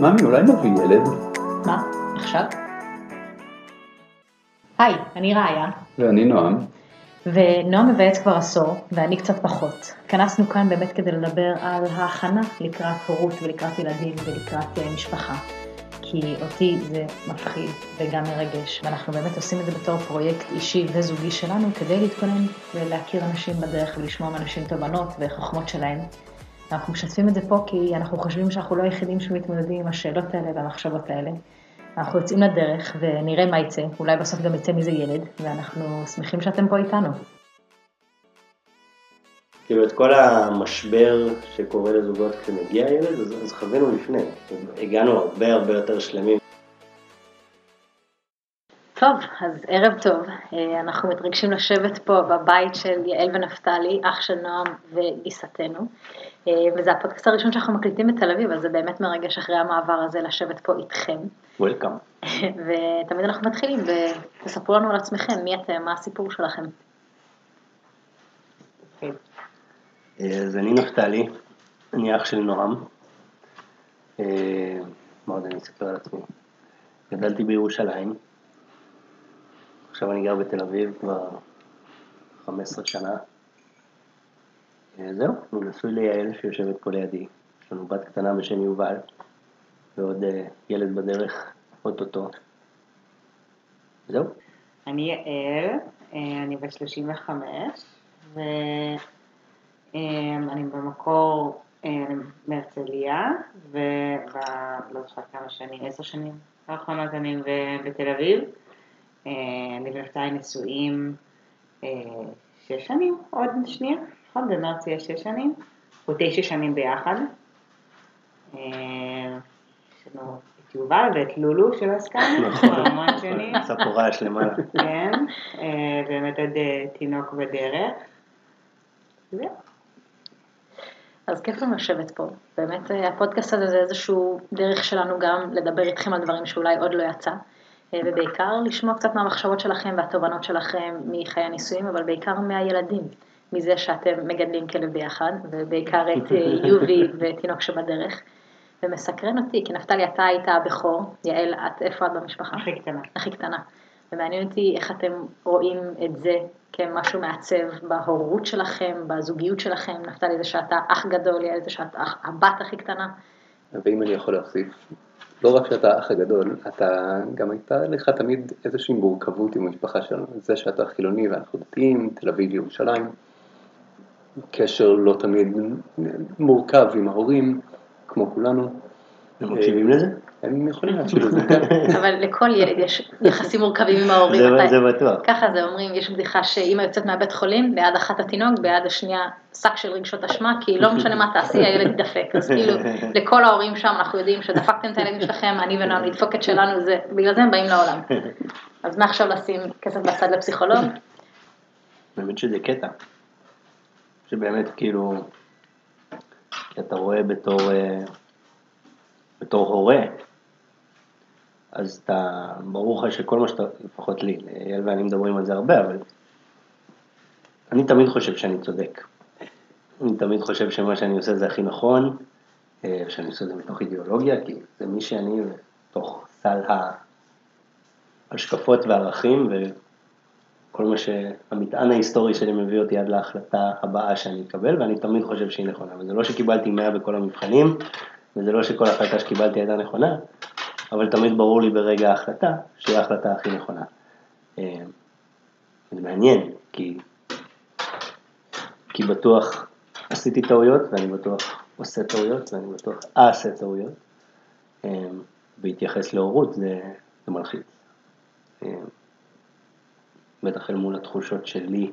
ממי, אולי נביא ילד? מה? עכשיו? היי, אני ראיה, ואני נועם. ונועם מבייץ כבר עשור, ואני קצת פחות. התכנסנו כאן באמת כדי לדבר על ההכנה לקראת הורות ולקראת ילדים ולקראת אה, משפחה. כי אותי זה מפחיד וגם מרגש, ואנחנו באמת עושים את זה בתור פרויקט אישי וזוגי שלנו כדי להתכונן ולהכיר אנשים בדרך ולשמוע מאנשים תובנות וחוכמות שלהם. אנחנו משתפים את זה פה כי אנחנו חושבים שאנחנו לא היחידים שמתמודדים עם השאלות האלה והמחשבות האלה. אנחנו יוצאים לדרך ונראה מה יצא, אולי בסוף גם יצא מזה ילד, ואנחנו שמחים שאתם פה איתנו. כאילו את כל המשבר שקורה לזוגות כשמגיע ילד, אז, אז חווינו לפני, הגענו הרבה הרבה יותר שלמים. טוב, אז ערב טוב. אה, אנחנו מתרגשים לשבת פה בבית של יעל ונפתלי, אח של נועם וגיסתנו. אה, וזה הפודקאסט הראשון שאנחנו מקליטים בתל אביב, אז זה באמת מרגש אחרי המעבר הזה לשבת פה איתכם. וולקאם. ותמיד אנחנו מתחילים, ותספרו לנו על עצמכם, מי אתם, מה הסיפור שלכם. אה, אז אני נפתלי, אני אח של נועם. מה עוד אני אספר על עצמי? גדלתי בירושלים. עכשיו אני גר בתל אביב כבר 15 שנה. אה, זהו, אני נשוי ליעל שיושבת פה לידי. יש לנו בת קטנה בשם יובל, ועוד אה, ילד בדרך, אוטוטו. זהו. אני יעל, אה, אני בת 35, ואני במקור מהרצליה, ולא זוכרת כמה שנים, עשר שנים האחרונות אני בתל אביב. אני ונפתלי נשואים שש שנים, עוד שנייה, נכון? במרץ יהיה שש שנים, או תשע שנים ביחד. יש לנו את יובל ואת לולו שלא המון שנים. ספורה שלמה. כן, באמת עוד תינוק בדרך. זהו. אז כיף לנו לשבת פה. באמת הפודקאסט הזה זה איזשהו דרך שלנו גם לדבר איתכם על דברים שאולי עוד לא יצא. ובעיקר לשמוע קצת מהמחשבות שלכם והתובנות שלכם מחיי הנישואים, אבל בעיקר מהילדים, מזה שאתם מגדלים כלב ביחד, ובעיקר את יובי ותינוק שבדרך. ומסקרן אותי, כי נפתלי, אתה היית הבכור, יעל, את איפה את במשפחה? הכי קטנה. הכי קטנה. ומעניין אותי איך אתם רואים את זה כמשהו מעצב בהורות שלכם, בזוגיות שלכם, נפתלי זה שאתה אח גדול, יעל זה שאת הבת הכי קטנה. ואם אני יכול להוסיף, לא רק שאתה האח הגדול, אתה גם הייתה לך תמיד איזושהי מורכבות עם המשפחה שלנו. זה שאתה חילוני ואנחנו דתיים, תל אביב ירושלים, קשר לא תמיד מורכב עם ההורים, כמו כולנו. הם מקשיבים לזה? הם יכולים להקשיב לזה, כן. אבל לכל ילד יש יחסים מורכבים עם ההורים. זה- בטוח. ככה זה אומרים, יש בדיחה שאימא יוצאת מהבית חולים, ביד אחת התינוק, ביד השנייה שק של רגשות אשמה, כי לא משנה מה תעשי, הילד ידפק. אז כאילו, לכל ההורים שם אנחנו יודעים שדפקתם את הילדים שלכם, אני ונועם נדפוק את שלנו, זה, בגלל זה הם באים לעולם. אז מעכשיו לשים כסף בצד לפסיכולוג? באמת שזה קטע. שבאמת כאילו, כי אתה רואה בתור, אה, בתור הורה, אז אתה, ברור לך שכל מה שאתה, לפחות לי, אייל ואני מדברים על זה הרבה, אבל אני תמיד חושב שאני צודק. אני תמיד חושב שמה שאני עושה זה הכי נכון, אה, שאני עושה את זה מתוך אידיאולוגיה, כי זה מי שאני, מתוך סל ההשקפות והערכים, וכל מה שהמטען ההיסטורי שלי מביא אותי עד להחלטה הבאה שאני אקבל, ואני תמיד חושב שהיא נכונה. וזה לא שקיבלתי 100 בכל המבחנים, וזה לא שכל החלטה שקיבלתי הייתה נכונה, אבל תמיד ברור לי ברגע ההחלטה שהיא ההחלטה הכי נכונה. אה, זה מעניין, כי, כי בטוח עשיתי טעויות, ואני בטוח עושה טעויות, ואני בטוח אעשה טעויות. אה, בהתייחס להורות זה, זה מלחיץ. בטח אל מול התחושות שלי,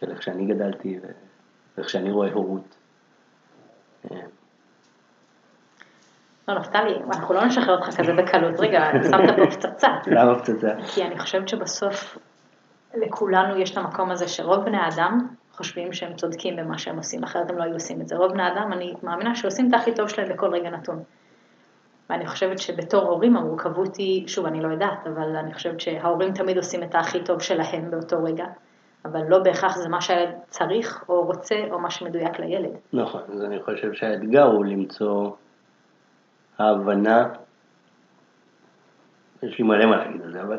של איך שאני גדלתי ואיך שאני רואה הורות. לא, נפתלי, אנחנו לא נשחרר אותך כזה בקלות. רגע, שמת פה פצצה. למה פצצה? כי אני חושבת שבסוף לכולנו יש את המקום הזה שרוב בני האדם חושבים שהם צודקים במה שהם עושים, אחרת הם לא היו עושים את זה. רוב בני האדם, אני מאמינה שעושים את הכי טוב שלהם בכל רגע נתון. ואני חושבת שבתור הורים המורכבות היא, שוב, אני לא יודעת, אבל אני חושבת שההורים תמיד עושים את הכי טוב שלהם באותו רגע, אבל לא בהכרח זה מה שהילד צריך או רוצה או מה שמדויק לילד. נכון, אז אני חושב שהאתגר הוא למצוא ההבנה, יש לי מלא מה להגיד על זה, אבל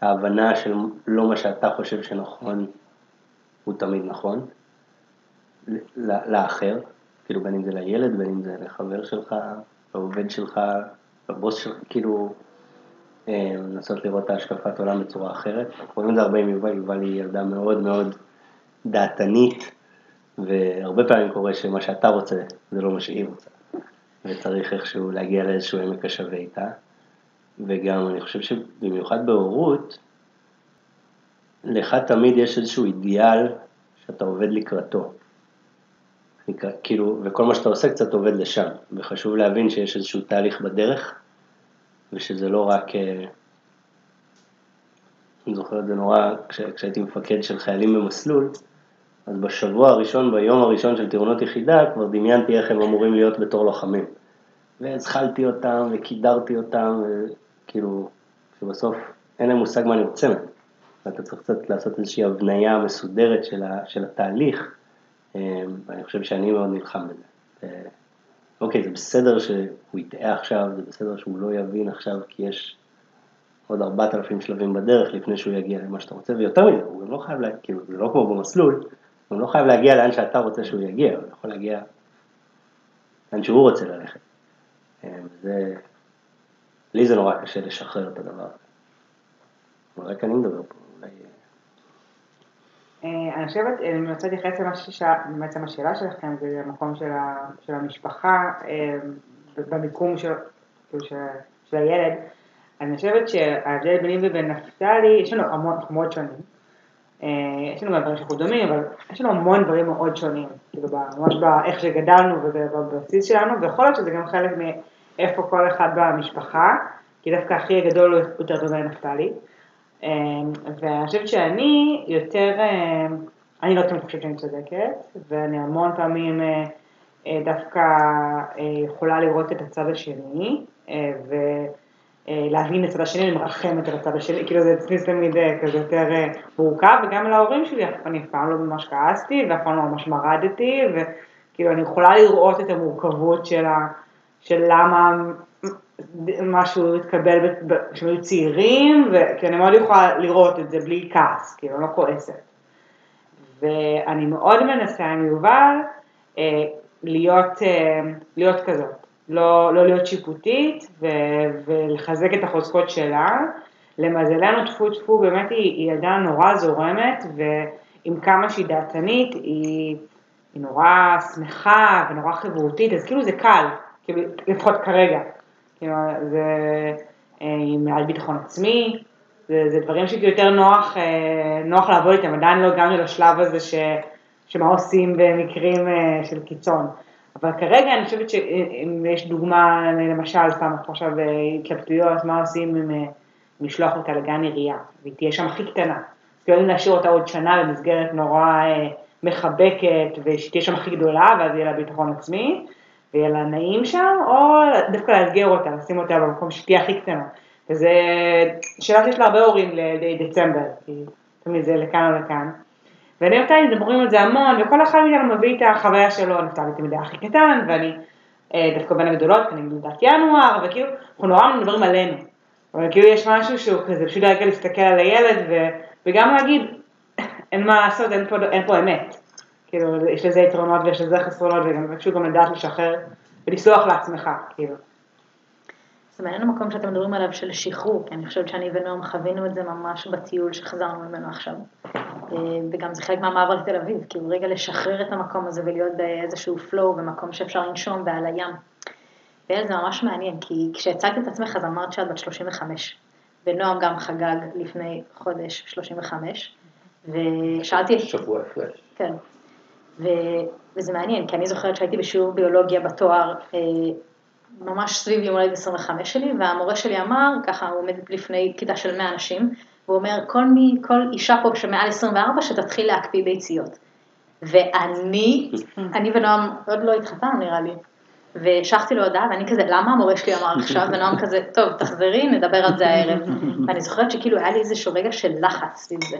ההבנה של לא מה שאתה חושב שנכון, הוא תמיד נכון, לאחר, כאילו בין אם זה לילד, בין אם זה לחבר שלך, לעובד שלך, לבוס שלך, כאילו אה, לנסות לראות את ההשקפת עולם בצורה אחרת. אנחנו רואים את זה הרבה עם יובל, יובל היא ילדה מאוד מאוד דעתנית, והרבה פעמים קורה שמה שאתה רוצה זה לא מה שהיא רוצה, וצריך איכשהו להגיע לאיזשהו עמק השווה איתה. וגם אני חושב שבמיוחד בהורות, לך תמיד יש איזשהו אידיאל שאתה עובד לקראתו. כאילו, וכל מה שאתה עושה קצת עובד לשם, וחשוב להבין שיש איזשהו תהליך בדרך, ושזה לא רק, אה, אני זוכר את זה נורא, כש, כשהייתי מפקד של חיילים במסלול, אז בשבוע הראשון, ביום הראשון של טירונות יחידה, כבר דמיינתי איך הם אמורים להיות בתור לוחמים. והזחלתי אותם, וקידרתי אותם, וכאילו, שבסוף אין להם מושג מה אני רוצה מהם. ואתה צריך קצת לעשות איזושהי הבניה מסודרת של, ה, של התהליך, ואני חושב שאני מאוד נלחם בזה. אוקיי, זה בסדר שהוא יטעה עכשיו, זה בסדר שהוא לא יבין עכשיו, כי יש עוד ארבעת אלפים שלבים בדרך לפני שהוא יגיע למה שאתה רוצה, ויותר מזה, הוא גם לא חייב, לה, כאילו, זה לא כמו במסלול, הוא לא חייב להגיע לאן שאתה רוצה שהוא יגיע, הוא יכול להגיע לאן שהוא רוצה ללכת. אה, זה, לי זה נורא קשה לשחרר את הדבר הזה. רק אני מדבר פה, אולי... אה, אני חושבת, אני רוצה להתייחס בעצם השאלה שלכם, זה המקום של, ה, של המשפחה, אה, במיקום של, כאילו של, של הילד. אני חושבת שההבדל ביני ובין נפתלי, יש לנו המון, מאוד שונים. אה, יש לנו גם דברים שאנחנו דומים, אבל יש לנו המון דברים מאוד שונים, כאילו ממש באיך שגדלנו ובבסיס שלנו, ויכול להיות שזה גם חלק מאיפה כל אחד במשפחה, כי דווקא אחי הגדול הוא יותר טוב מנפתלי. אמ, ואני חושבת שאני יותר, אמ, אני לא תמיד חושבת שאני צודקת, ואני המון פעמים אה, אה, דווקא אה, יכולה לראות את הצד השני, ולהבין את הצד השני, אני מרחמת על הצד השני, כאילו זה אצלי תמיד כזה יותר מורכב, וגם להורים שלי, אני אף פעם לא ממש כעסתי, ואף פעם לא ממש מרדתי, וכאילו אני יכולה לראות את המורכבות של, ה, של למה משהו התקבל כשהם היו צעירים, כי אני מאוד יכולה לראות את זה בלי כעס, כאילו, לא כועסת. ואני מאוד מנסה עם יובל אה, להיות, אה, להיות כזאת, לא, לא להיות שיפוטית ו, ולחזק את החוזקות שלה. למזלנו, טפו טפו, באמת היא, היא ילדה נורא זורמת, ועם כמה שהיא דעתנית, היא, היא נורא שמחה ונורא חברותית, אז כאילו זה קל, כאילו, לפחות כרגע. זה אה, עם מעל ביטחון עצמי, זה, זה דברים שכאילו יותר נוח, אה, נוח לעבוד איתם, עדיין לא הגענו לשלב הזה ש, שמה עושים במקרים אה, של קיצון. אבל כרגע אני חושבת שאם יש דוגמה, למשל, סתם עכשיו התלבטויות, מה עושים אם לשלוח אותה לגן עירייה, והיא תהיה שם הכי קטנה. אז כאילו להשאיר אותה עוד שנה במסגרת נורא מחבקת, ושתהיה שם הכי גדולה, ואז יהיה לה ביטחון עצמי, ויהיה לה נעים שם, או דווקא לאתגר אותה, לשים אותה במקום שתהיה הכי קטנה. וזו שאלה שיש לה הרבה הורים לדצמבר, כי תמיד זה לכאן או לכאן. ואני ונפתלי מדברים על זה המון, וכל אחד מאיתנו מביא את החוויה שלו, נפתלי תמיד היה הכי קטן, ואני אה, דווקא בין הגדולות, אני מלידת ינואר, וכאילו, אנחנו נורא מדברים עלינו. אבל כאילו יש משהו שהוא כזה, פשוט רגע להסתכל על הילד, ו, וגם להגיד, אין מה לעשות, אין פה, אין פה אמת. כאילו, יש לזה יתרונות ויש לזה חסרונות, וגם פשוט גם לדעת לשחרר ולסלוח לעצמך, כאילו. זה מעניין המקום שאתם מדברים עליו של שחרור, כי אני חושבת שאני ונועם חווינו את זה ממש בטיול שחזרנו ממנו עכשיו. אה, וגם זה חלק מהמעבר לתל אביב, כאילו רגע לשחרר את המקום הזה ולהיות באיזשהו flow, במקום שאפשר לנשום ועל הים. וזה ממש מעניין, כי כשהצגת את עצמך אז אמרת שאת בת 35, ונועם גם חגג לפני חודש 35, ושאלתי... שבוע הפרש. כן. ו, וזה מעניין, כי אני זוכרת שהייתי בשיעור ביולוגיה בתואר, אה, ממש סביב יום הולדת 25 שלי, והמורה שלי אמר, ככה הוא עומד לפני כיתה של 100 אנשים, והוא אומר, כל, מי, כל אישה פה שמעל 24 שתתחיל להקפיא ביציות. ואני, אני ונועם עוד לא התחתנו נראה לי, והשכתי לו הודעה, ואני כזה, למה המורה שלי אמר עכשיו? ונועם כזה, טוב, תחזרי, נדבר על זה הערב. ואני זוכרת שכאילו היה לי איזשהו רגע של לחץ סביב זה.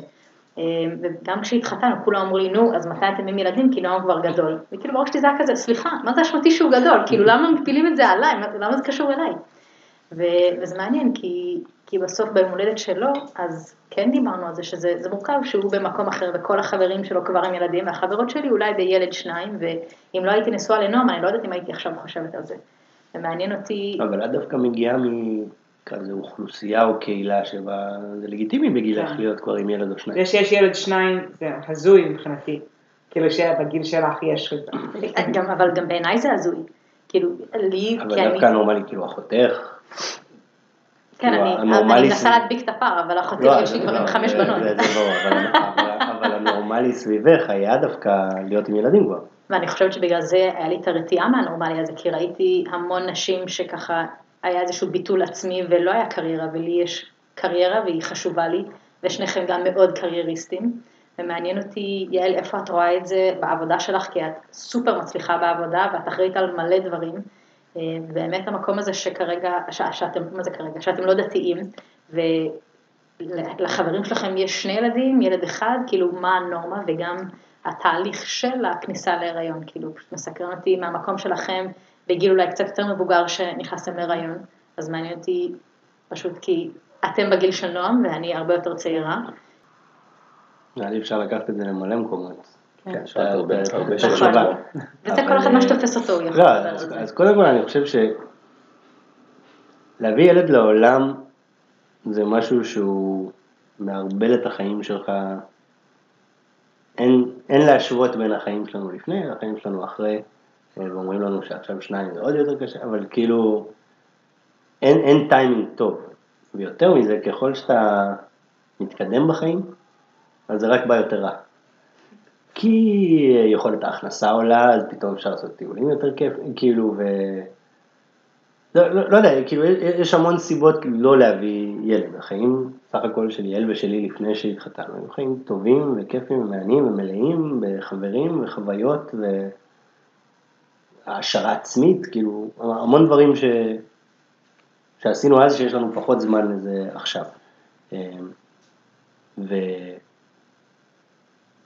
אה, וגם כשהתחתנו, כולם אמרו לי, נו, אז מתי אתם עם ילדים? כי נועם כבר גדול. וכאילו בראש שלי זה היה כזה, סליחה, מה זה אשמתי שהוא גדול? כאילו, למה מפילים את זה עליי? מה- למה זה קשור אליי? ו- וזה מעניין, כי, כי בסוף ביום הולדת שלו, אז כן דיברנו על זה שזה זה מורכב שהוא במקום אחר, וכל החברים שלו כבר עם ילדים, והחברות שלי אולי בילד שניים, ואם לא הייתי נשואה לנועם, אני לא יודעת אם הייתי עכשיו חושבת על זה. ומעניין אותי, אבל את דווקא מגיעה מכזה אוכלוסייה או קהילה שבה זה לגיטימי בגילך כן. להיות כבר עם ילד או שניים. זה שיש ילד שניים זה הזוי מבחינתי. כאילו שבגיל שלך יש את זה. גם, אבל גם בעיניי זה הזוי. כאילו, לי, אבל כי אני, דווקא נורמלי, כאילו אחותך. כן, כאילו, אני, מנסה להדביק את הפער, אבל אחותי, לא, יש לי זה- כבר עם לא, חמש בנות. זה זה ברור, אבל- אבל- אבל הנורמלי סביבך היה דווקא להיות עם ילדים כבר. ואני חושבת שבגלל זה היה לי את הרתיעה מהנורמלי הזה, כי ראיתי המון נשים שככה היה איזשהו ביטול עצמי ולא היה קריירה, ולי יש קריירה והיא חשובה לי, ושניכם גם מאוד קרייריסטים. ומעניין אותי, יעל, איפה את רואה את זה בעבודה שלך, כי את סופר מצליחה בעבודה ואת אחראית על מלא דברים. אה, באמת המקום הזה שכרגע, ש, שאתם, מה זה כרגע? שאתם לא דתיים, ולחברים שלכם יש שני ילדים, ילד אחד, כאילו מה הנורמה, וגם התהליך של הכניסה להיריון, כאילו פשוט מסקרן אותי מהמקום שלכם, בגיל אולי קצת יותר מבוגר שנכנסתם להיריון, אז מעניין אותי פשוט כי אתם בגיל של נועם ואני הרבה יותר צעירה. נראה לי אפשר לקחת את זה למלא מקומות. כן, שאלת הרבה שאלות. וזה כל אחד מה אה, שתופס אותו, הוא יכול לא, לדבר על אז, זה. אז קודם כל אני חושב ש... להביא ילד לעולם זה משהו שהוא מערבל את החיים שלך. אין, אין להשוות בין החיים שלנו לפני לחיים שלנו אחרי, אה, ואומרים לנו שעכשיו שניים זה עוד יותר קשה, אבל כאילו אין, אין טיימינג טוב. ויותר מזה, ככל שאתה מתקדם בחיים, אז זה רק בא יותר רע. כי יכולת ההכנסה עולה, אז פתאום אפשר לעשות טיולים יותר כיף, כאילו, ו... לא, לא, לא יודע, כאילו, יש המון סיבות לא להביא ילד. החיים, סך הכל של יעל ושלי לפני שהתחתנו, היו חיים טובים וכיפים ומעניינים ומלאים בחברים וחוויות והעשרה עצמית, כאילו, המון דברים ש... שעשינו אז שיש לנו פחות זמן לזה עכשיו. ואני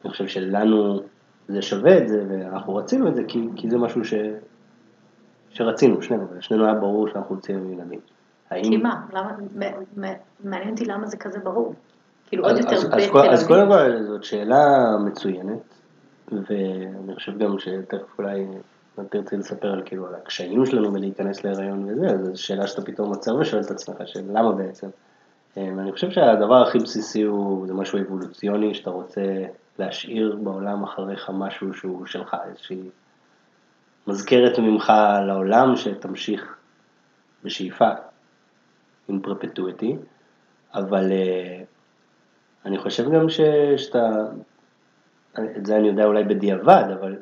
חושב שלנו זה שווה את זה, ואנחנו רצינו את זה, כי, כי זה משהו ש... שרצינו, שנינו, ושנינו היה ברור שאנחנו רוצים ילדים. האם... כי מה? למה, מעניין אותי למה זה כזה ברור. כאילו אז, עוד יותר בתל כל- אז אביב. קודם כל זאת שאלה מצוינת, ואני חושב גם שתכף אולי את תרצי לספר על כאילו על הקשיים שלנו בלהיכנס להיריון וזה, אז זו שאלה שאתה פתאום עוצר ושואל את עצמך, של למה בעצם? אה, ואני חושב שהדבר הכי בסיסי הוא, זה משהו אבולוציוני, שאתה רוצה להשאיר בעולם אחריך משהו שהוא שלך, איזושהי מזכרת ממך לעולם שתמשיך בשאיפה, עם פרפטואטי, אבל אה, אני חושב גם ש, שאתה, את זה אני יודע אולי בדיעבד, אבל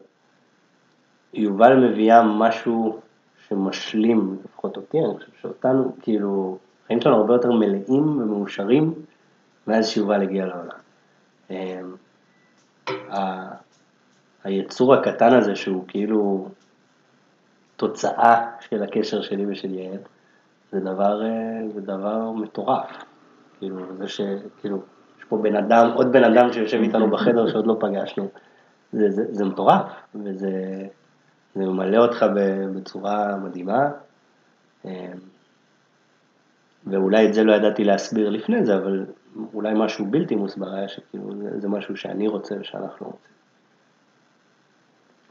יובל מביאה משהו שמשלים, לפחות אותי, אני חושב שאותנו, כאילו, החיים שלנו הרבה יותר מלאים ומאושרים מאז שיובל הגיע לעולם. ה- היצור הקטן הזה שהוא כאילו תוצאה של הקשר שלי ושל יעל, זה דבר, אה, זה דבר מטורף. כאילו, זה ש... כאילו, יש פה בן אדם, עוד בן אדם שיושב איתנו בחדר שעוד לא פגשנו. זה, זה, זה מטורף, וזה זה ממלא אותך בצורה מדהימה. אה, ואולי את זה לא ידעתי להסביר לפני זה, אבל אולי משהו בלתי מוסבר היה שכאילו זה, זה משהו שאני רוצה ושאנחנו רוצים.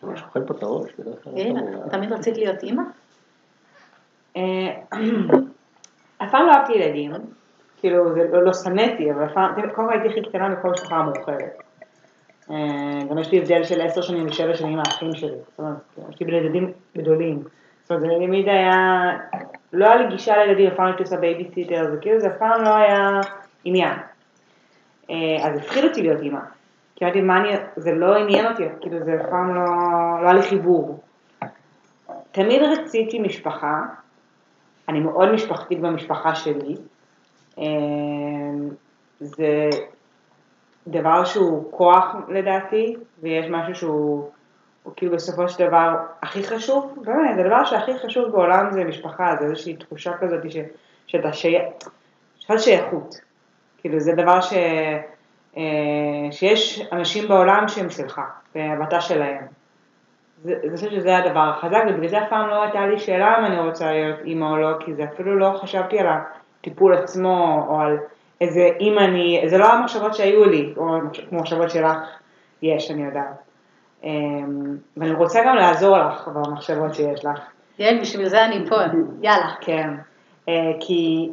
אני ממש אוכל פה את הראש, בדרך כלל. הנה, לא תמיד רצית להיות אימא? אה, אף פעם לא אהבתי ילדים, כאילו, זה לא, לא שנאתי, אבל אף פעם, קודם הייתי הכי קטנה מכל משפחה המורחבת. אה, גם יש לי הבדל של עשר שנים ושבע שנים מהאחים שלי, זאת אומרת, יש לי בני ילדים גדולים. זאת אומרת, זה תמיד היה, לא היה לי גישה לילדים, אף פעם לא הייתי עושה בייביסיטר, זה כאילו, זה אף פעם לא היה עניין. אה, אז הפחיד אותי להיות אימא. כי אמרתי, מה אני, זה לא עניין אותי, כאילו, זה אף פעם לא, לא היה לי חיבור. תמיד רציתי משפחה, אני מאוד משפחתית במשפחה שלי. אה, זה דבר שהוא כוח לדעתי, ויש משהו שהוא הוא כאילו בסופו של דבר הכי חשוב, באמת, הדבר שהכי חשוב בעולם זה משפחה, זה איזושהי תחושה כזאת ש, שאתה שייך, שאתה שייכות. כאילו זה דבר ש... אה, שיש אנשים בעולם שהם שלך, ואתה שלהם. זה- אני חושבת שזה הדבר החזק, ובגלל זה אף פעם לא הייתה לי שאלה אם אני רוצה להיות אימא או לא, כי זה אפילו לא חשבתי על הטיפול עצמו, או על איזה אימא אני, זה לא המחשבות שהיו לי, או המחשבות שלך יש, אני יודעת. אמ, ואני רוצה גם לעזור לך במחשבות שיש לך. יעל, בשביל זה אני פה, יאללה. כן, אה, כי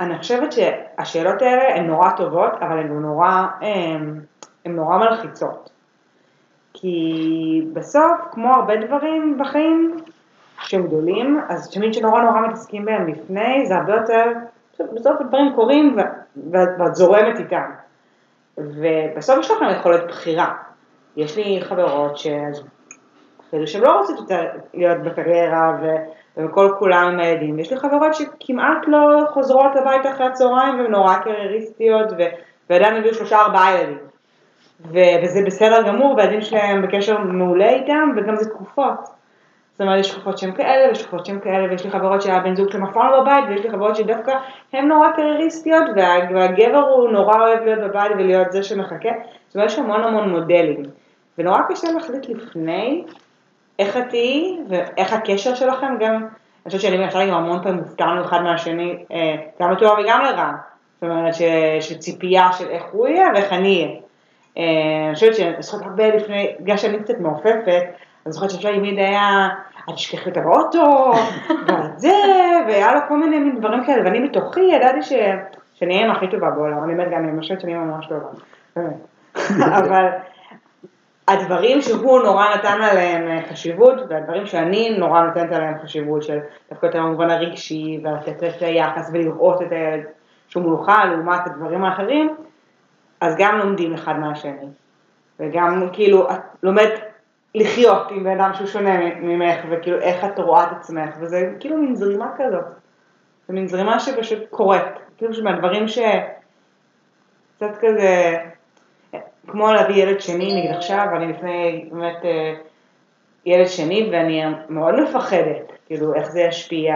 אני חושבת שהשאלות האלה הן נורא טובות, אבל הן נורא, הן הן נורא מלחיצות. כי בסוף, כמו הרבה דברים בחיים שהם גדולים, אז תמיד שנורא נורא מתעסקים בהם לפני, זה הרבה יותר, בסוף הדברים קורים ואת ואת זורמת איתם. ובסוף יש לכם יכולת בחירה. יש לי חברות ש... כאילו שהן לא רוצות יותר להיות בקריירה ו- וכל כולם עם הילדים. יש לי חברות שכמעט לא חוזרות הביתה אחרי הצהריים והן נורא קרייריסטיות ו- ועדיין הביאו שלושה ארבעה ילדים. ו- וזה בסדר גמור והילדים שלהם בקשר מעולה איתם וגם זה תקופות. זאת אומרת, יש תקופות שהן כאלה ויש תקופות שהן כאלה ויש לי חברות שהבן זוג שלהם אף פעם לא בבית ויש לי חברות שדווקא הן נורא קרייריסטיות וה- והגבר הוא נורא אוהב להיות בבית ולהיות זה שמחכה. זאת אומרת, יש המון המון מודלים. ונורא קשה להחליט לפני איך את תהיי ואיך הקשר שלכם גם, אני חושבת שאני ויצא גם המון פעמים הופתענו אחד מהשני, אה, גם לטובה וגם לרע. זאת אומרת, ש- שציפייה של איך הוא יהיה ואיך אני אהיה. אה, אני חושבת שאני זוכרת הרבה לפני, בגלל שאני קצת מעופפת, אני זוכרת שאפשר תמיד היה, את תשכחי אותה באוטו, ואת זה, והיה לו כל מיני דברים כאלה, ואני בתוכי ידעתי ש... שאני אהיה הכי טובה בעולם, אני באמת גם, אני חושבת שאני ממש טובה, באמת. אבל הדברים שהוא נורא נתן עליהם אה, חשיבות, והדברים שאני נורא נותנת עליהם חשיבות, של דווקא יותר במובן הרגשי, ולתת את היחס ולראות את הילד שהוא מולך לעומת הדברים האחרים, אז גם לומדים אחד מהשני. וגם כאילו, את לומדת לחיות עם בן אדם שהוא שונה ממך, וכאילו איך את רואה את עצמך, וזה כאילו מין זרימה כזאת. זה מין זרימה שפשוט קורית, כאילו שמהדברים ש... קצת כזה, כמו להביא ילד שני, נגיד עכשיו, אני לפני באמת אה, ילד שני, ואני מאוד מפחדת, כאילו איך זה ישפיע,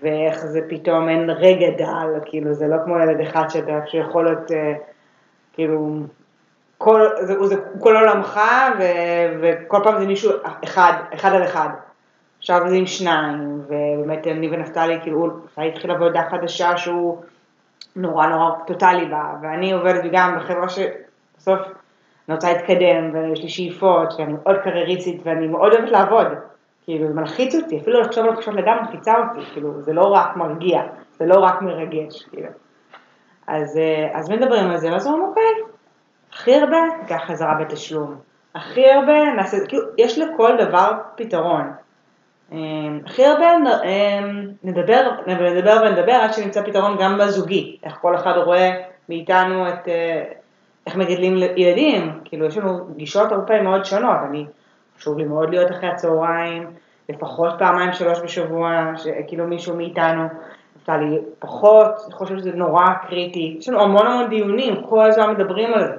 ואיך זה פתאום אין רגע דל, כאילו זה לא כמו ילד אחד שאתה, שיכול להיות, אה, כאילו, כל, זה, זה כל עולמך, ו, וכל פעם זה מישהו אחד, אחד על אחד. עכשיו זה עם שניים, ובאמת אני ונפתלי, כאילו, נפתלי התחיל עבודה חדשה שהוא נורא נורא טוטאלי בה, ואני עובדת גם בחברה שבסוף אני רוצה להתקדם, ויש לי שאיפות, ואני מאוד קרייריסטית, ואני מאוד אוהבת לעבוד. כאילו, זה מלחיץ אותי, אפילו לחשוב על חשוב לידה מלחיצה אותי, כאילו, זה לא רק מרגיע, זה לא רק מרגש, כאילו. אז, אה, אז מדברים על זה, ואז אומרים, אוקיי, הכי הרבה, ניקח חזרה בתשלום. הכי הרבה, נעשה, כאילו, יש לכל דבר פתרון. אמ, הכי הרבה אמ, נדבר, נדבר ונדבר עד שנמצא פתרון גם בזוגי, איך כל אחד רואה מאיתנו את, אה, איך מגדלים ילדים, כאילו יש לנו גישות הרבה מאוד שונות, אני, חשוב לי מאוד להיות אחרי הצהריים, לפחות פעמיים שלוש בשבוע, כאילו מישהו מאיתנו, נפתלי פחות, אני חושבת שזה נורא קריטי, יש לנו המון המון דיונים, כל הזמן מדברים על זה.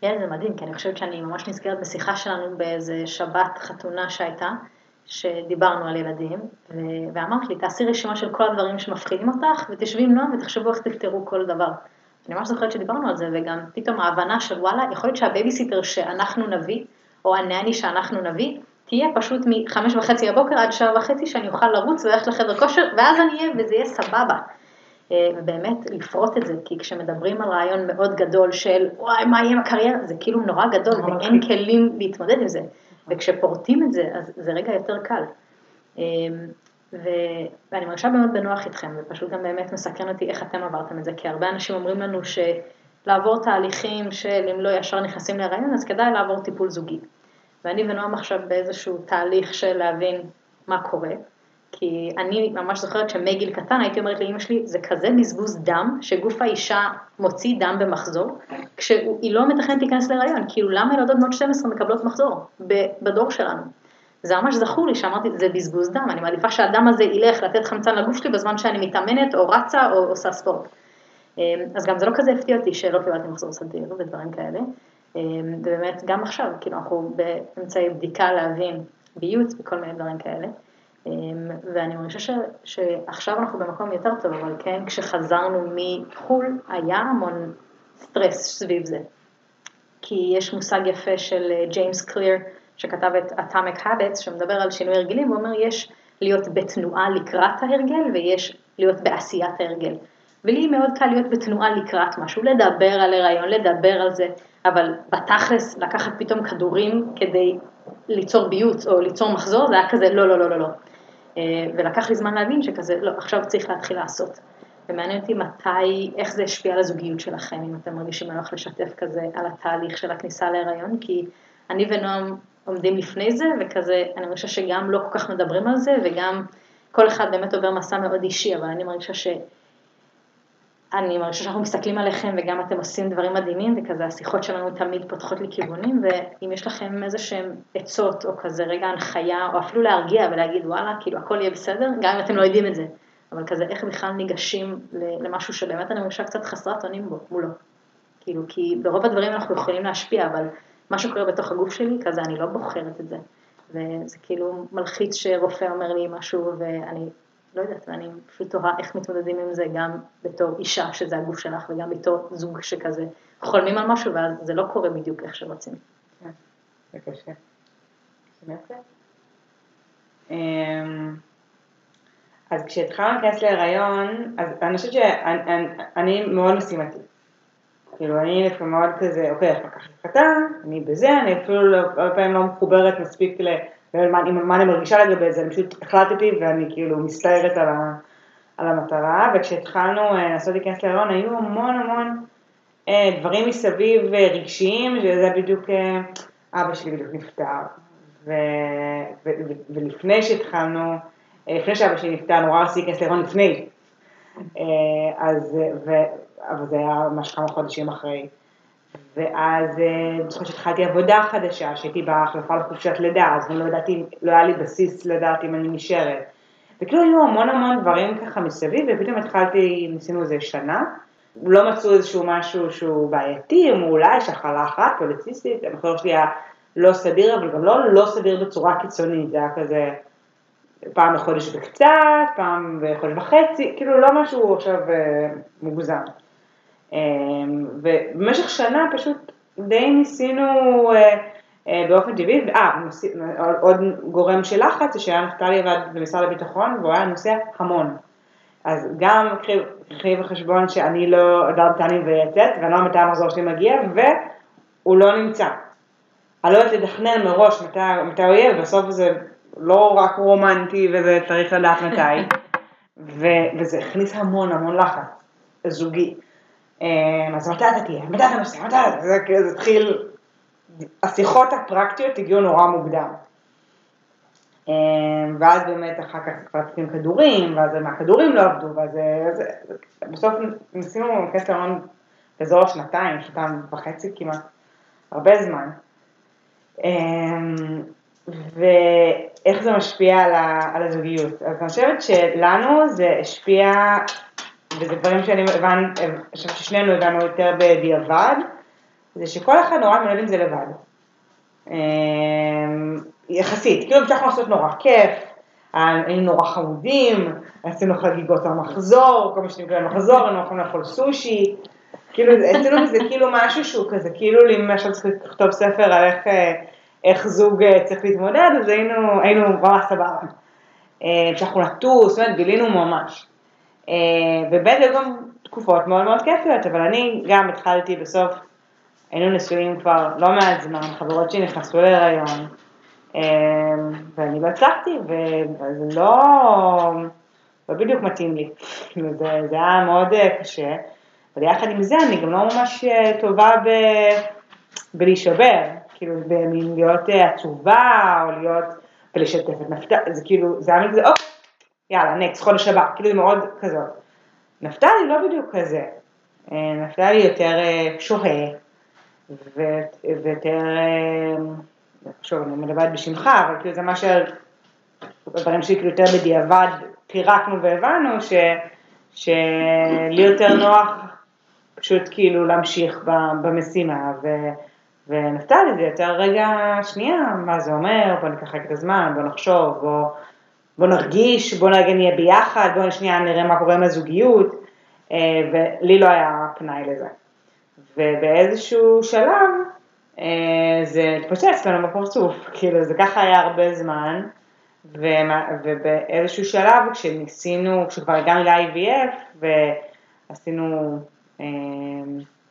כן, זה מדהים, כי אני חושבת שאני ממש נזכרת בשיחה שלנו באיזה שבת חתונה שהייתה, שדיברנו על ילדים, ו- ואמרת לי, תעשי רשימה של כל הדברים שמפחידים אותך, ותשבי עם נועם ותחשבו איך תפתרו כל דבר. אני ממש זוכרת שדיברנו על זה, וגם פתאום ההבנה של וואלה, יכול להיות שהבייביסיטר שאנחנו נביא, או ה nanny שאנחנו נביא, תהיה פשוט מחמש וחצי בבוקר עד שעה וחצי שאני אוכל לרוץ וללכת לחדר כושר, ואז אני אהיה, וזה יהיה סבבה. אה, ובאמת לפרוט את זה, כי כשמדברים על רעיון מאוד גדול של וואי, מה יהיה עם הקריירה, זה כאילו נורא גדול נורא ואין. כלים להתמודד עם זה. וכשפורטים את זה, אז זה רגע יותר קל. אה, ו- ואני מרגישה באמת בנוח איתכם, ופשוט גם באמת מסקרן אותי איך אתם עברתם את זה, כי הרבה אנשים אומרים לנו שלעבור תהליכים של אם לא ישר נכנסים להיריון, אז כדאי לעבור טיפול זוגי. ואני ונועם עכשיו באיזשהו תהליך של להבין מה קורה, כי אני ממש זוכרת שמגיל קטן הייתי אומרת לאמא שלי, זה כזה בזבוז דם, שגוף האישה מוציא דם במחזור, כשהיא לא מתכננת להיכנס להיריון, כאילו למה ילדות בנות 12 מקבלות מחזור בדור שלנו? זה ממש זכור לי שאמרתי, זה בזבוז דם, אני מעדיפה שהדם הזה ילך לתת חמצן לגוף שלי בזמן שאני מתאמנת או רצה או עושה ספורט. אמ, אז גם זה לא כזה הפתיע אותי שלא קיבלתי מחזור סדיר ודברים כאלה. אמ, ובאמת, גם עכשיו, כאילו אנחנו באמצעי בדיקה להבין בייעוץ וכל מיני דברים כאלה. אמ, ואני מרגישה ש, שעכשיו אנחנו במקום יותר טוב, אבל כן, כשחזרנו מחו"ל, היה המון סטרס סביב זה. כי יש מושג יפה של ג'יימס קליר, שכתב את Atomic Habits, שמדבר על שינוי הרגלים, הוא אומר יש להיות בתנועה לקראת ההרגל ויש להיות בעשיית ההרגל. ולי מאוד קל להיות בתנועה לקראת משהו, לדבר על הריון, לדבר על זה, אבל בתכלס לקחת פתאום כדורים כדי ליצור ביוץ או ליצור מחזור, זה היה כזה לא, לא, לא, לא, לא. אה, ולקח לי זמן להבין שכזה, לא, עכשיו צריך להתחיל לעשות. ומעניין אותי מתי, איך זה השפיע על הזוגיות שלכם, אם אתם מרגישים נוח לשתף כזה על התהליך של הכניסה להיריון, כי אני ונועם עומדים לפני זה, וכזה, אני מרגישה שגם לא כל כך מדברים על זה, וגם כל אחד באמת עובר מסע מאוד אישי, אבל אני מרגישה ש... אני מרגישה שאנחנו מסתכלים עליכם וגם אתם עושים דברים מדהימים וכזה השיחות שלנו תמיד פותחות לי כיוונים ואם יש לכם איזה שהם עצות או כזה רגע הנחיה או אפילו להרגיע ולהגיד וואלה כאילו הכל יהיה בסדר גם אם אתם לא יודעים את זה. אבל כזה איך בכלל ניגשים למשהו שבאמת אני מרגישה קצת חסרת אונים בו מולו. כאילו כי ברוב הדברים אנחנו יכולים להשפיע אבל מה שקורה בתוך הגוף שלי כזה אני לא בוחרת את זה. וזה כאילו מלחיץ שרופא אומר לי משהו ואני לא יודעת, ואני פשוט תוהה איך מתמודדים עם זה גם בתור אישה, שזה הגוף שלך, וגם בתור זוג שכזה חולמים על משהו, ואז זה לא קורה בדיוק איך שרוצים. כן, זה קשה. אמ, אז כשהתחלנו להיכנס להיריון, אז אני חושבת שאני מאוד משימתי. כאילו אני לפעמים מאוד כזה, אוקיי, איך לקחת חתן, אני בזה, אני אפילו לא, הרבה פעמים לא מחוברת מספיק ומה מה אני מרגישה לגבי זה, אני פשוט החלטתי ואני כאילו מסתערת על, ה, על המטרה, וכשהתחלנו אה, לעשות להיכנס להריון היו המון המון אה, דברים מסביב אה, רגשיים, שזה בדיוק, אה, אבא שלי בדיוק נפטר, ו, ו, ו, ולפני שהתחלנו, אה, לפני שאבא שלי נפטר, נורא רציתי להיכנס להריון לפני, אה, אז, ו, אבל זה היה ממש כמה חודשים אחרי. ואז אה, אני זוכרת שהתחלתי עבודה חדשה, שהייתי בהחלפה לחופשת לידה, אז לא ידעתי, לא היה לי בסיס לדעת אם אני נשארת. וכאילו היו המון המון דברים ככה מסביב, ופתאום התחלתי, ניסינו איזה שנה, לא מצאו איזשהו משהו שהוא בעייתי, או אולי יש החלה אחת, פוליציסטית, המחזור שלי היה לא סדיר, אבל גם לא לא סדיר בצורה קיצונית, זה היה כזה פעם בחודש וקצת, פעם בחודש וחצי, כאילו לא משהו עכשיו אה, מוגזם. אמ, ובמשך שנה פשוט די ניסינו אה, אה, באופן טבעי, אה, עוד גורם של לחץ זה שהיה נפתלי עבד במשרד הביטחון והוא היה נוסע המון. אז גם קחי בחשבון שאני לא יודעת אני ויצאת ואני לא יודעת מתי המחזור שלי מגיע והוא לא נמצא. אני לא יודעת לתכנן מראש מתי, מתי הוא יהיה, ובסוף זה לא רק רומנטי וזה צריך לדעת מתי, ו, וזה הכניס המון המון לחץ זוגי. אמ, אז מתי אתה תהיה? מתי אתה נוסע? מתי אתה? זה כאילו, זה התחיל, השיחות הפרקטיות הגיעו נורא מוקדם. אמ, ואז באמת אחר כך כבר צריכים כדורים, ואז מהכדורים לא עבדו, ואז בסוף ניסינו להיכנס להון באזור השנתיים, שנתיים וחצי כמעט, הרבה זמן. אמ, ואיך זה משפיע על הזוגיות. אז אני חושבת שלנו זה השפיע וזה דברים שאני הבנ... חושבת ששנינו הבנו יותר בדיעבד, זה שכל אחד נורא מנהל עם זה לבד. אמ, יחסית, כאילו המשכנו לעשות נורא כיף, היינו נורא חמודים, עשינו חגיגות המחזור, כל מה שנקרא מחזור, היינו יכולים לאכול סושי, כאילו עשינו מזה כאילו משהו שהוא כזה, כאילו למשל צריך לכתוב ספר על איך, אה, איך זוג אה, צריך להתמודד, אז היינו, היינו ממש סבבה. המשכנו לטוס, זאת אומרת גילינו ממש. אה, ובאמת היו גם תקופות מאוד מאוד כיפיות, אבל אני גם התחלתי בסוף, היינו נשואים כבר לא מעט זמן, חברות שלי נכנסו להיריון, אה, ואני לא הצלחתי, וזה לא, לא בדיוק מתאים לי, זה, היה מאוד אה, קשה, אבל יחד עם זה אני גם לא ממש טובה ב, בלהישבר, כאילו במין להיות עצובה, או להיות, ולשתף את נפתה, זה כאילו, זה היה מזה, אוקיי. יאללה, נקסט, חודש הבא, כאילו זה מאוד כזאת. נפתלי לא בדיוק כזה. אה, נפתלי יותר אה, שוהה, ויותר, אה, שוב, אני מדברת בשמך, אבל כאילו זה מה ש... דברים שלי כאילו יותר בדיעבד פירקנו והבנו ש... שלי יותר נוח פשוט כאילו להמשיך במשימה, ו... ונפתלי זה יותר רגע, שנייה, מה זה אומר, בוא ניקח את הזמן, בוא נחשוב, בוא בוא נרגיש, בוא נרגע נהיה ביחד, בוא שנייה נראה מה קורה עם הזוגיות, אה, ולי לא היה פנאי לזה. ובאיזשהו שלב אה, זה התפוצץ לנו בפרצוף, כאילו זה ככה היה הרבה זמן, ובאיזשהו שלב כשניסינו, כשכבר הגענו ל-IVF ועשינו אה,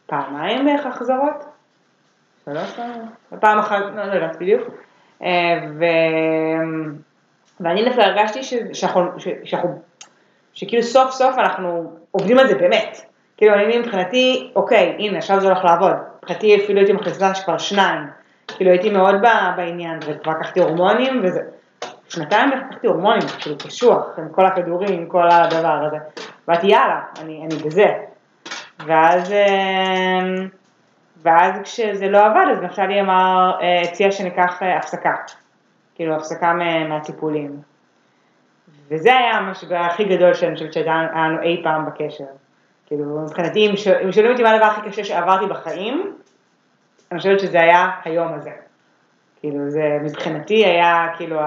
פעמיים בערך החזרות, שלוש פעמים, פעם אחת, לא, יודעת בדיוק, ו... ואני דווקא הרגשתי. שאנחנו, שכאילו סוף סוף אנחנו עובדים על זה באמת. כאילו אני מבחינתי, אוקיי, הנה עכשיו זה הולך לעבוד. מבחינתי אפילו הייתי מכניסה שכבר שניים. כאילו הייתי מאוד בעניין, וכבר לקחתי הורמונים, וזה... שנתיים לקחתי הורמונים, כאילו קשוח, עם כל הכדורים, עם כל הדבר הזה. ואמרתי יאללה, אני, אני בזה. ואז, אמ, ואז כשזה לא עבד, אז נפתלי אמר, אה, הציע שניקח אה, הפסקה. כאילו הפסקה מהטיפולים. וזה היה המשבר הכי גדול שאני חושבת שהיה לנו אי פעם בקשר. כאילו, מבחינתי, אם שואלים אותי מה הדבר הכי קשה שעברתי בחיים, אני חושבת שזה היה היום הזה. כאילו, זה מבחינתי היה כאילו,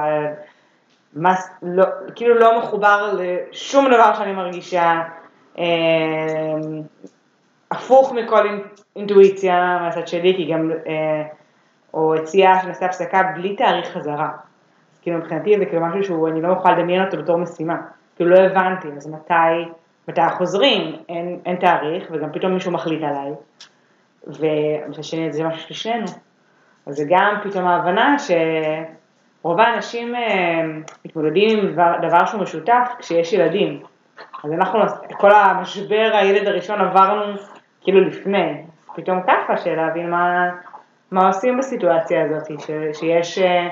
מס, לא, כאילו לא מחובר לשום דבר שאני מרגישה, אה, הפוך מכל אינטואיציה מהצד שלי, כי גם, אה, או הציעה שנעשה הפסקה בלי תאריך חזרה. אז כאילו מבחינתי זה כאילו משהו שהוא, אני לא יכולה לדמיין אותו בתור משימה. כאילו לא הבנתי, אז מתי, מתי חוזרים, אין, אין תאריך, וגם פתאום מישהו מחליט עליי. שני זה משהו של שנינו. אז זה גם פתאום ההבנה שרוב האנשים אה, מתמודדים עם דבר, דבר שהוא משותף כשיש ילדים. אז אנחנו, כל המשבר הילד הראשון עברנו כאילו לפני. פתאום ככה של להבין מה, מה עושים בסיטואציה הזאת, ש, שיש אה,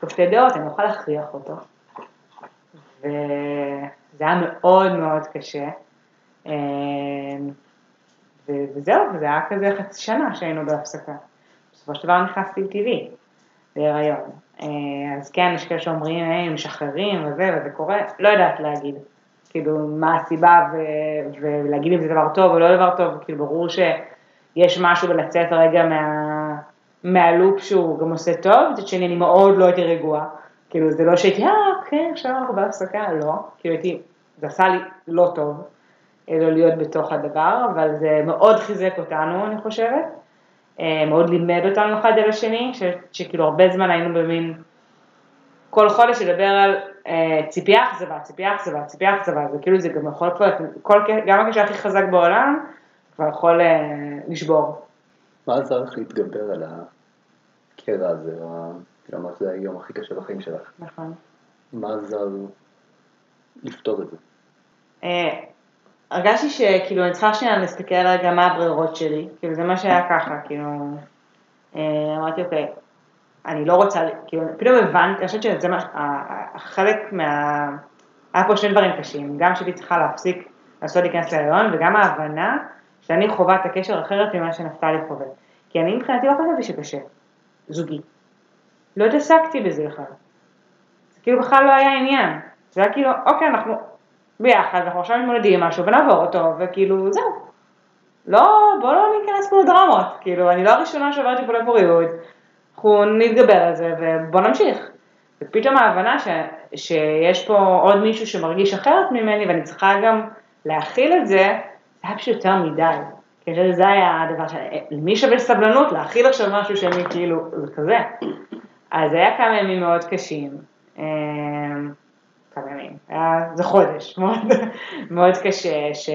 פה שתי דעות, אני לא יכולה להכריח אותו. וזה היה מאוד מאוד קשה. אה, וזהו, זה היה כזה חצי שנה שהיינו בהפסקה. בסופו של דבר נכנסתי טבעי להיריון. אה, אז כן, יש כאלה שאומרים, הם משחררים וזה, וזה קורה, לא יודעת להגיד. כאילו, מה הסיבה, ו- ולהגיד אם זה דבר טוב או לא דבר טוב, כאילו, ברור שיש משהו בלצאת רגע מה- מהלופ שהוא גם עושה טוב, מצד שני אני מאוד לא הייתי רגועה. כאילו, זה לא שהייתי, אה, כן, עכשיו אנחנו בהפסקה, לא. כאילו, הייתי, זה עשה לי לא טוב. לא להיות בתוך הדבר, אבל זה מאוד חיזק אותנו, אני חושבת. אה, מאוד לימד אותנו אחד על השני, ש, שכאילו הרבה זמן היינו במין, כל חודש לדבר על אה, ציפייה אכזבה, ציפייה אכזבה, ציפייה אכזבה, זה כאילו זה גם יכול כבר, גם הקשר הכי חזק בעולם, כבר יכול אה, לשבור. מה עזר לך להתגבר על הקרע הזה, או כאילו מה זה היום הכי קשה בחיים שלך? נכון. מה עזר לפתור את זה? הרגשתי שכאילו אני צריכה שנייה להסתכל רגע מה הברירות שלי, כאילו זה מה שהיה ככה, כאילו, אמרתי אוקיי, אני לא רוצה, כאילו פתאום הבנתי, אני חושבת שזה מה, חלק מה, היה פה שני דברים קשים, גם שהייתי צריכה להפסיק לעשות להיכנס להריון וגם ההבנה שאני חווה את הקשר אחרת ממה שנפתלי חווה, כי אני מבחינתי לא חשבתי שקשה, זוגי, לא התעסקתי בזה בכלל, זה כאילו בכלל לא היה עניין, זה היה כאילו אוקיי אנחנו ביחד, אנחנו עכשיו מתמודדים עם משהו ונעבור אותו, וכאילו, זהו. לא, בואו לא ניכנס פה לדרמות, כאילו, אני לא הראשונה שעוברת טיפולי פוריות, אנחנו נתגבר על זה ובואו נמשיך. ופתאום ההבנה ש, שיש פה עוד מישהו שמרגיש אחרת ממני ואני צריכה גם להכיל את זה, זה היה פשוט יותר מדי. כי זה היה הדבר ש... למי שווה סבלנות להכיל עכשיו משהו שאני כאילו, זה כזה. אז היה כמה ימים מאוד קשים. אמ, כמה ימים, היה, זה חודש, מאוד, מאוד קשה, ש,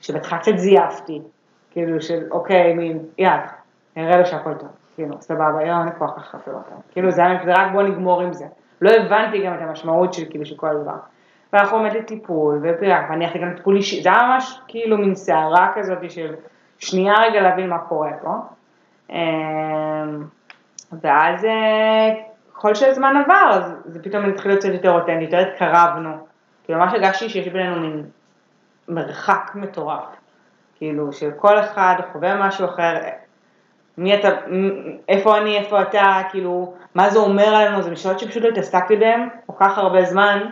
שבהתחלה קצת זייפתי, כאילו של אוקיי, מין, יאללה, נראה לו שהכל טוב, כאילו, סבבה, יום אין כוח לחפר אותם, כאילו זה היה רק בוא נגמור עם זה, לא הבנתי גם את המשמעות של כאילו של כל הדבר, ואנחנו עומד לטיפול, ואני אחרי גם טיפול אישי, זה היה ממש כאילו מין סערה כזאת של שנייה רגע להבין מה קורה פה, אמ, ואז אה, ככל שהזמן עבר, אז זה פתאום התחיל להיות יותר אותנטי, יותר התקרבנו. כאילו ממש הרגשתי שיש בינינו מין מרחק מטורף. כאילו שכל אחד חווה משהו אחר, מי אתה, איפה אני, איפה אתה, כאילו, מה זה אומר עלינו, זה משאלות שפשוט לא התעסקתי בהן כל כך הרבה זמן,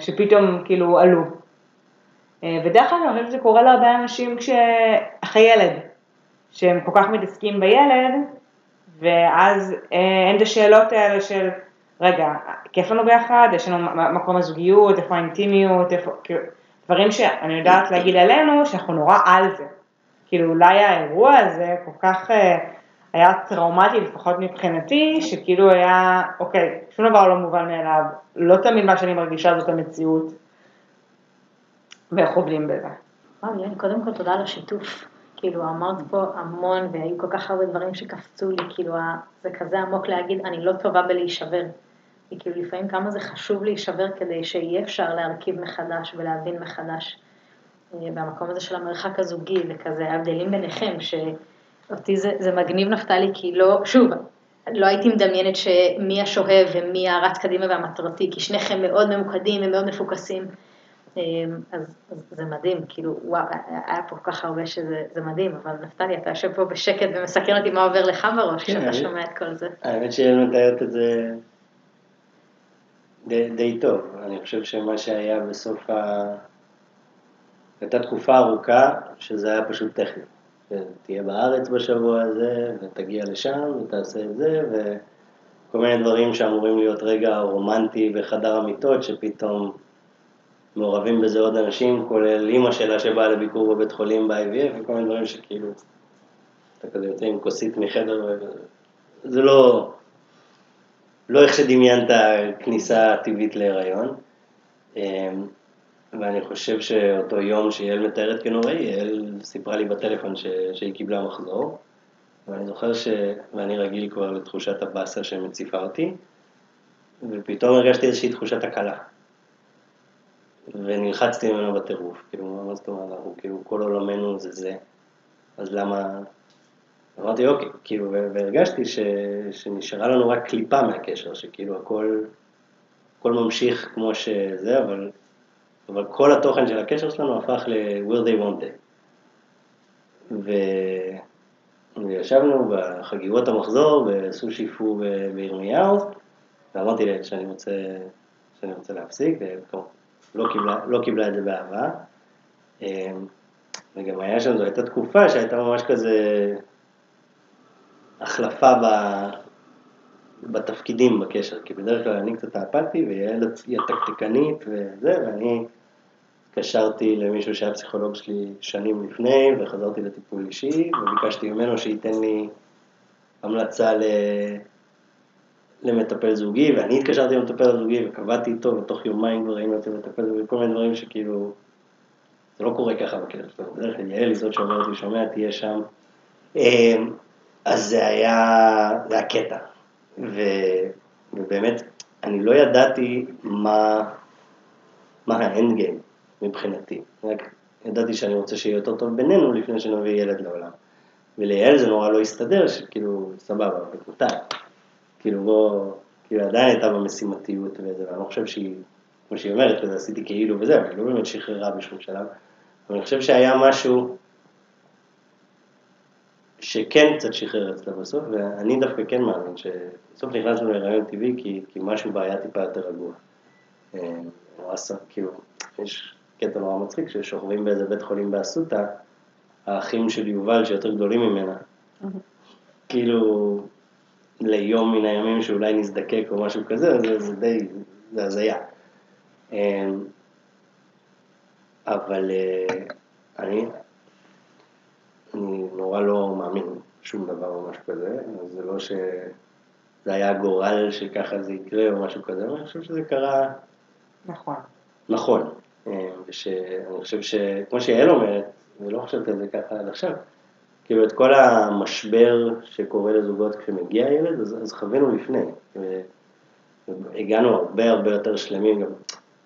שפתאום כאילו עלו. אה, ודרך אגב, אני חושבת שזה קורה להרבה אנשים כשאחרי ילד, שהם כל כך מתעסקים בילד, ואז אה, אין את השאלות האלה של, רגע, כיף לנו ביחד, יש לנו מקום הזוגיות, איפה האינטימיות, איפה, כאילו, דברים שאני יודעת להגיד עלינו, שאנחנו נורא על זה. כאילו אולי האירוע הזה כל כך אה, היה טראומטי, לפחות מבחינתי, שכאילו היה, אוקיי, שום דבר לא מובן מאליו, לא תמיד מה שאני מרגישה זאת המציאות, ואיך עובדים בזה. וואו, יעל, קודם כל תודה על השיתוף. כאילו, אמרת פה המון, והיו כל כך הרבה דברים שקפצו לי, כאילו, זה כזה עמוק להגיד, אני לא טובה בלהישבר. כי כאילו, לפעמים כמה זה חשוב להישבר כדי שיהיה אפשר להרכיב מחדש ולהבין מחדש. אה, והמקום הזה של המרחק הזוגי וכזה, ההבדלים ביניכם, שאותי זה, זה מגניב נפתלי, כי לא, שוב, לא הייתי מדמיינת שמי השואב ומי הרץ קדימה והמטרתי, כי שניכם מאוד ממוקדים ומאוד מפוקסים. אמ, אז, אז זה מדהים, כאילו, וואו, היה פה כל כך הרבה שזה זה מדהים, אבל נפתלי, אתה יושב פה בשקט ומסקרן אותי מה עובר לך בראש כן, כשאתה שומע את כל זה. האמת שהיא מתארת את זה די, די טוב. אני חושב שמה שהיה בסוף ה... הייתה תקופה ארוכה שזה היה פשוט טכני. תהיה בארץ בשבוע הזה, ותגיע לשם, ותעשה את זה, וכל מיני דברים שאמורים להיות רגע רומנטי בחדר המיטות, שפתאום מעורבים בזה עוד אנשים, כולל אימא שלה שבאה לביקור בבית חולים ב-IVF, וכל מיני דברים שכאילו, אתה כזה יוצא עם כוסית מחדר, זה לא, לא איך שדמיינת כניסה טבעית להיריון. ואני חושב שאותו יום שיעל מתארת כנוראי, יעל סיפרה לי בטלפון ש... שהיא קיבלה מחזור, ואני זוכר ש... ואני רגיל כבר לתחושת הבאסה שמציפה אותי, ופתאום הרגשתי איזושהי תחושת הקלה. ונלחצתי ממנו בטירוף, כאילו, מה זאת אומרת, אנחנו כאילו, כל עולמנו זה זה, אז למה... אמרתי, אוקיי, כאילו, והרגשתי ש... שנשארה לנו רק קליפה מהקשר, שכאילו הכל, הכל ממשיך כמו שזה, אבל, אבל כל התוכן של הקשר שלנו הפך ל-where they want it. ו... וישבנו בחגיגות המחזור בסושי פו בירמיהו, ואמרתי לה שאני רוצה, שאני רוצה להפסיק, וכמובן, לא קיבלה, לא קיבלה את זה באהבה. אמ, וגם היה שם, זו הייתה תקופה שהייתה ממש כזה החלפה ב... בתפקידים בקשר, כי בדרך כלל אני קצת האפתי ויעל היא התקתקנית וזה, ואני התקשרתי למישהו שהיה פסיכולוג שלי שנים לפני, וחזרתי לטיפול אישי, וביקשתי ממנו שייתן לי המלצה ל... למטפל זוגי, ואני התקשרתי למטפל הזוגי וקבעתי איתו, ותוך יומיים כבר היינו אצל מטפל זוגי, כל מיני דברים שכאילו, זה לא קורה ככה בקשר בדרך כלל יעל היא זאת שאומרת לי, שומע, תהיה שם. אמ, אז זה היה, זה היה קטע, ו, ובאמת, אני לא ידעתי מה, מה האנד גיים מבחינתי, רק ידעתי שאני רוצה שיהיה יותר טוב בינינו לפני שנביא ילד לעולם. וליעל זה נורא לא הסתדר, שכאילו, סבבה, בקבוצה. כאילו בוא, כאילו עדיין הייתה במשימתיות וזה, ואני לא חושב שהיא, כמו שהיא אומרת, וזה עשיתי כאילו וזה, אבל היא לא באמת שחררה בשום שלב. אבל אני חושב שהיה משהו שכן קצת שחרר אצלה בסוף, ואני דווקא כן מאמין שבסוף נכנסנו להיריון טבעי כי, כי משהו בה היה טיפה יותר רגוע. אה, כאילו, יש קטע נורא מצחיק ששוכבים באיזה בית חולים באסותא, האחים של יובל שיותר גדולים ממנה, כאילו ליום מן הימים שאולי נזדקק או משהו כזה, זה, זה די, זה הזיה. אה, אבל אה, אני, אני נורא לא מאמין שום דבר או משהו כזה, אז זה לא שזה היה גורל שככה זה יקרה או משהו כזה, אבל אני חושב שזה קרה נכון. נכון. אה, ושאני חושב שכמו שיעל אומרת, ולא חשבתי על זה ככה עד עכשיו, כאילו את כל המשבר שקורה לזוגות כשמגיע ילד, אז, אז חווינו לפני. ו- והגענו הרבה הרבה יותר שלמים, גם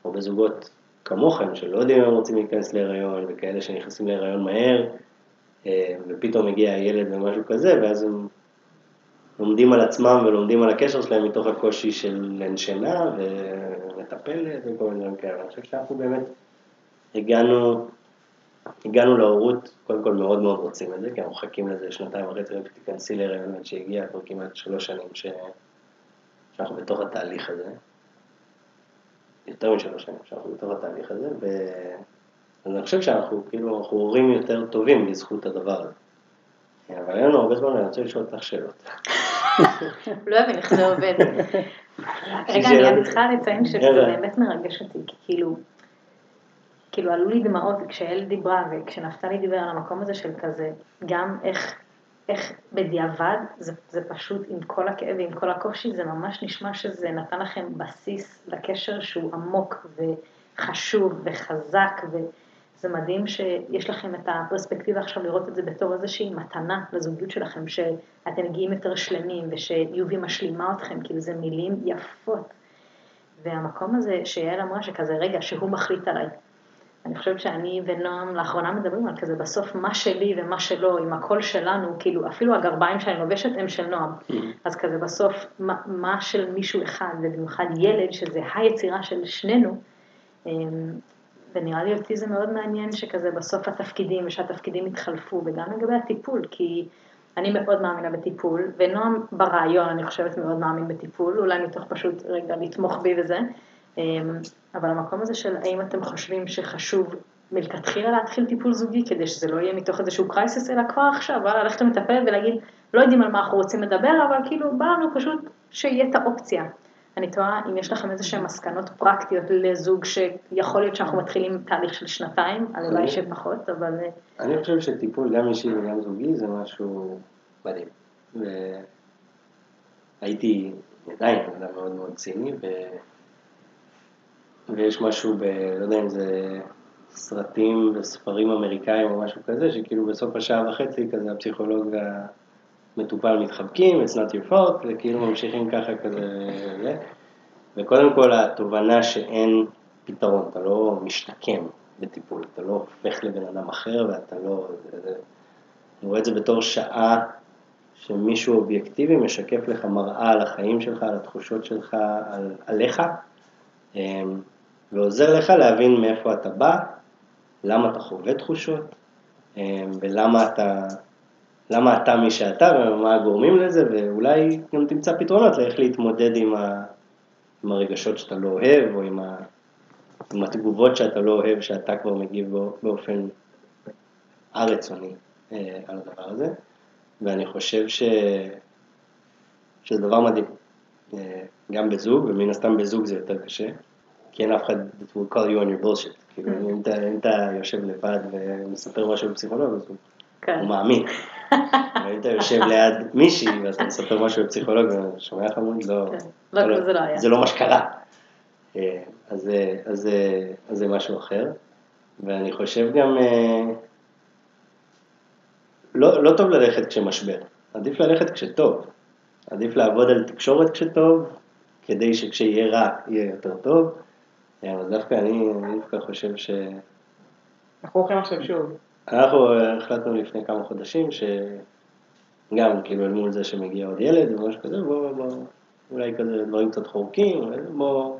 הרבה זוגות כמוכם, שלא יודעים אם הם רוצים להיכנס להיריון, וכאלה שנכנסים להיריון מהר, ופתאום מגיע הילד ומשהו כזה, ואז הם לומדים על עצמם ולומדים על הקשר שלהם מתוך הקושי של אין שינה ומטפלת וכל מיני דברים כאלה. אני חושב שאנחנו באמת הגענו, הגענו להורות, קודם כל מאוד מאוד רוצים את זה, כי אנחנו מחכים לזה שנתיים וחצי, רק תיכנסי עד שהגיע כבר כמעט שלוש שנים ש... שאנחנו בתוך התהליך הזה. יותר משלוש שנים שאנחנו בתוך התהליך הזה, ו... אז אני חושב שאנחנו כאילו, אנחנו הורים יותר טובים בזכות הדבר הזה. אבל אין לנו הרבה זמן, אני רוצה לשאול אותך שאלות. לא יבין איך זה עובד. רגע, אני צריכה לציין שזה. באמת מרגש אותי, כי כאילו, כאילו עלו לי דמעות כשאל דיברה וכשנפתלי דיבר על המקום הזה של כזה, גם איך, איך בדיעבד, זה, זה פשוט עם כל הכאב ועם כל הקושי, זה ממש נשמע שזה נתן לכם בסיס לקשר שהוא עמוק וחשוב וחזק, וזה מדהים שיש לכם את הפרספקטיבה עכשיו לראות את זה בתור איזושהי מתנה לזוגיות שלכם, שאתם מגיעים יותר שלמים ושיובי משלימה אתכם, כאילו זה מילים יפות. והמקום הזה שיעל אמרה שכזה רגע שהוא מחליט עליי. אני חושבת שאני ונועם לאחרונה מדברים על כזה בסוף מה שלי ומה שלו עם הקול שלנו, כאילו אפילו הגרביים שאני לובשת הם של נועם. Mm-hmm. אז כזה בסוף מה, מה של מישהו אחד ובמיוחד ילד שזה היצירה של שנינו. ונראה לי אותי זה מאוד מעניין שכזה בסוף התפקידים ושהתפקידים יתחלפו וגם לגבי הטיפול כי אני מאוד מאמינה בטיפול, ונועם ברעיון אני חושבת מאוד מאמין בטיפול, אולי מתוך פשוט רגע לתמוך בי וזה, אמ, אבל המקום הזה של האם אתם חושבים שחשוב מלכתחילה להתחיל טיפול זוגי כדי שזה לא יהיה מתוך איזשהו קרייסס, אלא כבר עכשיו, וואלה, ללכת למטפל ולהגיד, לא יודעים על מה אנחנו רוצים לדבר, אבל כאילו בא לנו פשוט שיהיה את האופציה. אני תוהה אם יש לכם איזה שהן מסקנות פרקטיות לזוג שיכול להיות שאנחנו מתחילים תהליך של שנתיים, הלוואי שפחות, אבל... אה, אני חושב שטיפול גם אישי וגם זוגי זה משהו מדהים. והייתי עדיין אדם מאוד מאוד ציני, ו... ויש משהו ב... לא יודע אם זה סרטים וספרים אמריקאים או משהו כזה, שכאילו בסוף השעה וחצי כזה הפסיכולוג והמטופל מתחבקים, it's not your fault, וכאילו ממשיכים ככה כזה, וקודם כל התובנה שאין פתרון, אתה לא משתקם בטיפול, אתה לא הופך לבן אדם אחר ואתה לא... אני רואה את זה בתור שעה שמישהו אובייקטיבי משקף לך מראה על החיים שלך, על התחושות שלך, על, עליך, אמ, ועוזר לך להבין מאיפה אתה בא, למה אתה חווה תחושות, אמ, ולמה אתה, למה אתה מי שאתה ומה הגורמים לזה, ואולי גם תמצא פתרונות לאיך להתמודד עם, ה, עם הרגשות שאתה לא אוהב, או עם, ה, עם התגובות שאתה לא אוהב, שאתה כבר מגיב באופן א-רצוני אה, על הדבר הזה. ואני חושב ש... שזה דבר מדהים. אה, גם בזוג, ומן הסתם בזוג זה יותר קשה, כי אין אף אחד that will call you on your bullshit. כאילו, mm. אם אתה, יושב לבד ומספר משהו בפסיכולוג, אז הוא, כן. הוא מאמין. אם אתה יושב ליד מישהי ואתה מספר משהו בפסיכולוג, ושומע חמוד, לא, כן. לא, לא, זה לא. זה לא מה שקרה. אה, אז, אז, אז זה משהו אחר. ואני חושב גם, אה, לא, לא טוב ללכת כשמשבר, עדיף ללכת כשטוב. עדיף לעבוד על תקשורת כשטוב, כדי שכשיהיה רע יהיה יותר טוב. אה, אבל דווקא אני, אני דווקא חושב ש... אנחנו הולכים עכשיו שוב. אנחנו החלטנו לפני כמה חודשים שגם כאילו אל מול זה שמגיע עוד ילד ומשהו כזה, בוא, בוא, אולי כזה דברים קצת חורקים, בוא,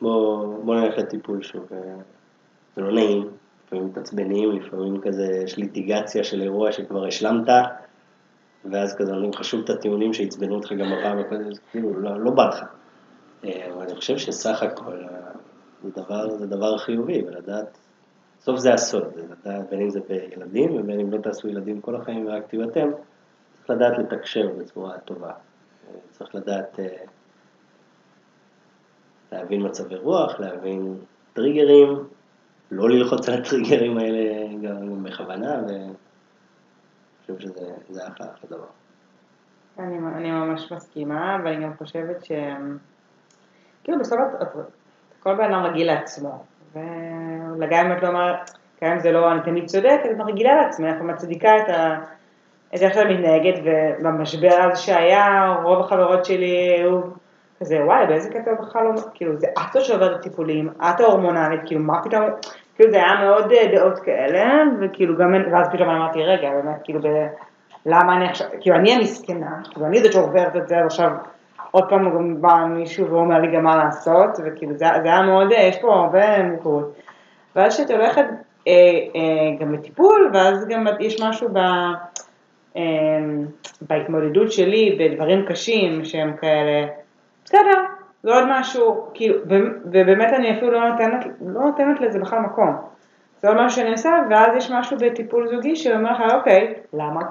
בוא, בוא נלך לטיפול שוב. אה, זה לא נעים, לפעמים מתעצבנים, לפעמים כזה יש ליטיגציה של אירוע שכבר השלמת, ואז כזה אומרים לך את הטיעונים שעצבנו אותך גם בפעם הקודמת, כאילו לא, לא בא לך. אה, אבל אני חושב שסך הכל זה דבר, זה דבר חיובי, ולדעת, בסוף זה הסוד, בין אם זה בילדים ובין אם לא תעשו ילדים כל החיים ורק תהיו אתם, צריך לדעת לתקשר בצורה טובה. צריך לדעת אה, להבין מצבי רוח, להבין טריגרים, לא ללחוץ על הטריגרים האלה גם בכוונה, ואני חושב שזה אחלה אחלה דבר. אני, אני ממש מסכימה, ואני גם חושבת ש... כאילו בסוף כל בן אדם רגיל לעצמו, וגם אם את לא אומרת, גם אם זה לא, אני תמיד צודקת, את רגילה לעצמך ומצדיקה את ה... איך שאת מתנהגת, ובמשבר הזה שהיה, רוב החברות שלי היו כזה, וואי, באיזה קטע בכלל לא, כאילו, זה את שעוברת טיפולים, את ההורמונלית, כאילו, מה פתאום, כאילו, זה היה מאוד אה, דעות כאלה, וכאילו, גם, ואז פתאום אמרתי, רגע, באמת, כאילו, ב... למה אני עכשיו, כאילו, אני המסכנה, כאילו, אני זאת שעוברת את זה, אז עכשיו, עוד פעם גם בא מישהו ואומר לי גם מה לעשות, וכאילו, זה, זה היה מאוד, יש פה הרבה מורכבות. ואז כשאת הולכת אה, אה, גם לטיפול, ואז גם יש משהו ב... אה, בהתמודדות שלי בדברים קשים שהם כאלה, בסדר, זה עוד משהו, כאילו, ובאמת אני אפילו לא נותנת, לא נותנת לזה בכלל מקום. זה עוד משהו שאני עושה, ואז יש משהו בטיפול זוגי שאומר לך, אוקיי, למה?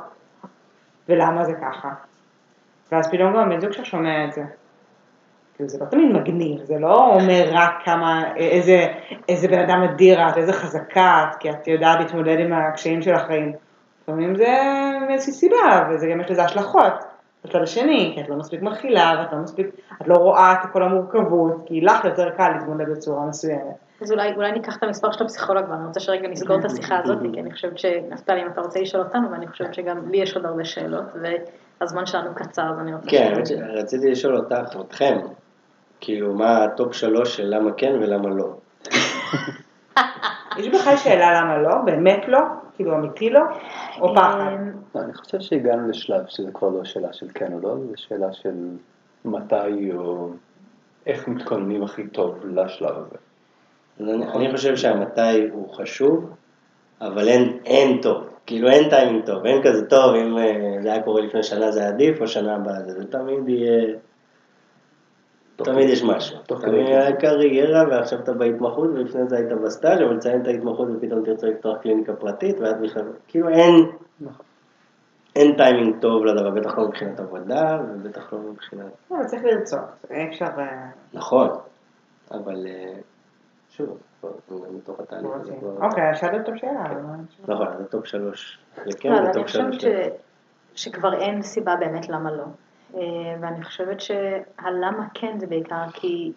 ולמה זה ככה? ואז פתאום גם בן זוג שלך שומע את זה. כאילו זה לא תמיד מגניב, זה לא אומר רק כמה, איזה, איזה בן אדם אדיר את, איזה חזקה את, כי את יודעת להתמודד עם הקשיים של החיים. לפעמים זה מאיזושהי סיבה, וזה גם יש לזה השלכות. בצד השני, כי את לא מספיק מכילה, ואת לא מספיק, את לא רואה את כל המורכבות, כי לך יותר קל להתמודד בצורה מסוימת. אז אולי, אולי ניקח את המספר של הפסיכולוג, ואני רוצה שרגע נסגור את השיחה הזאת, כי אני חושבת שנפתלי, אם אתה רוצה לשאול אותנו, ואני חושבת שגם לי יש עוד הרבה שאלות, והזמן שלנו קצר, אז אני רוצה... כן, רציתי לשאול אותך, אתכם, כאילו, מה ה top שלוש של למה כן ולמה לא? יש בכלל שאלה למה לא? באמת לא? כאילו אמיתי לא? או פחד? אמ, לא, אני חושב שהגענו לשלב שזה כבר לא שאלה של כן או לא, זה שאלה של מתי או איך מתכוננים הכי טוב לשלב הזה. אני, אני חושב שהמתי הוא חשוב, אבל אין, אין טוב, כאילו אין טיימינג טוב, אין כזה טוב, אם אה, זה היה קורה לפני שנה זה עדיף, או שנה הבאה זה, זה תמיד יהיה, תמיד יש משהו. תמיד כדי. היה קריירה ועכשיו אתה בהתמחות ולפני זה היית בסטאז' אבל תציין את ההתמחות ופתאום תרצה לפתוח קליניקה פרטית ואת בכלל, כאילו אין, נכון. אין טיימינג טוב לדבר, בטח לא מבחינת עבודה ובטח לא מבחינת, לא, צריך לרצות, אי אפשר... אה, נכון, אבל אה, שוב, מתוך התהליך הזה כבר, אוקיי, שאלת אותם שאלה. התשובה? נכון, זה top שלוש, כן לא, אני חושבת. שכבר אין סיבה באמת למה לא. אה, ואני חושבת שהלמה כן זה בעיקר כי,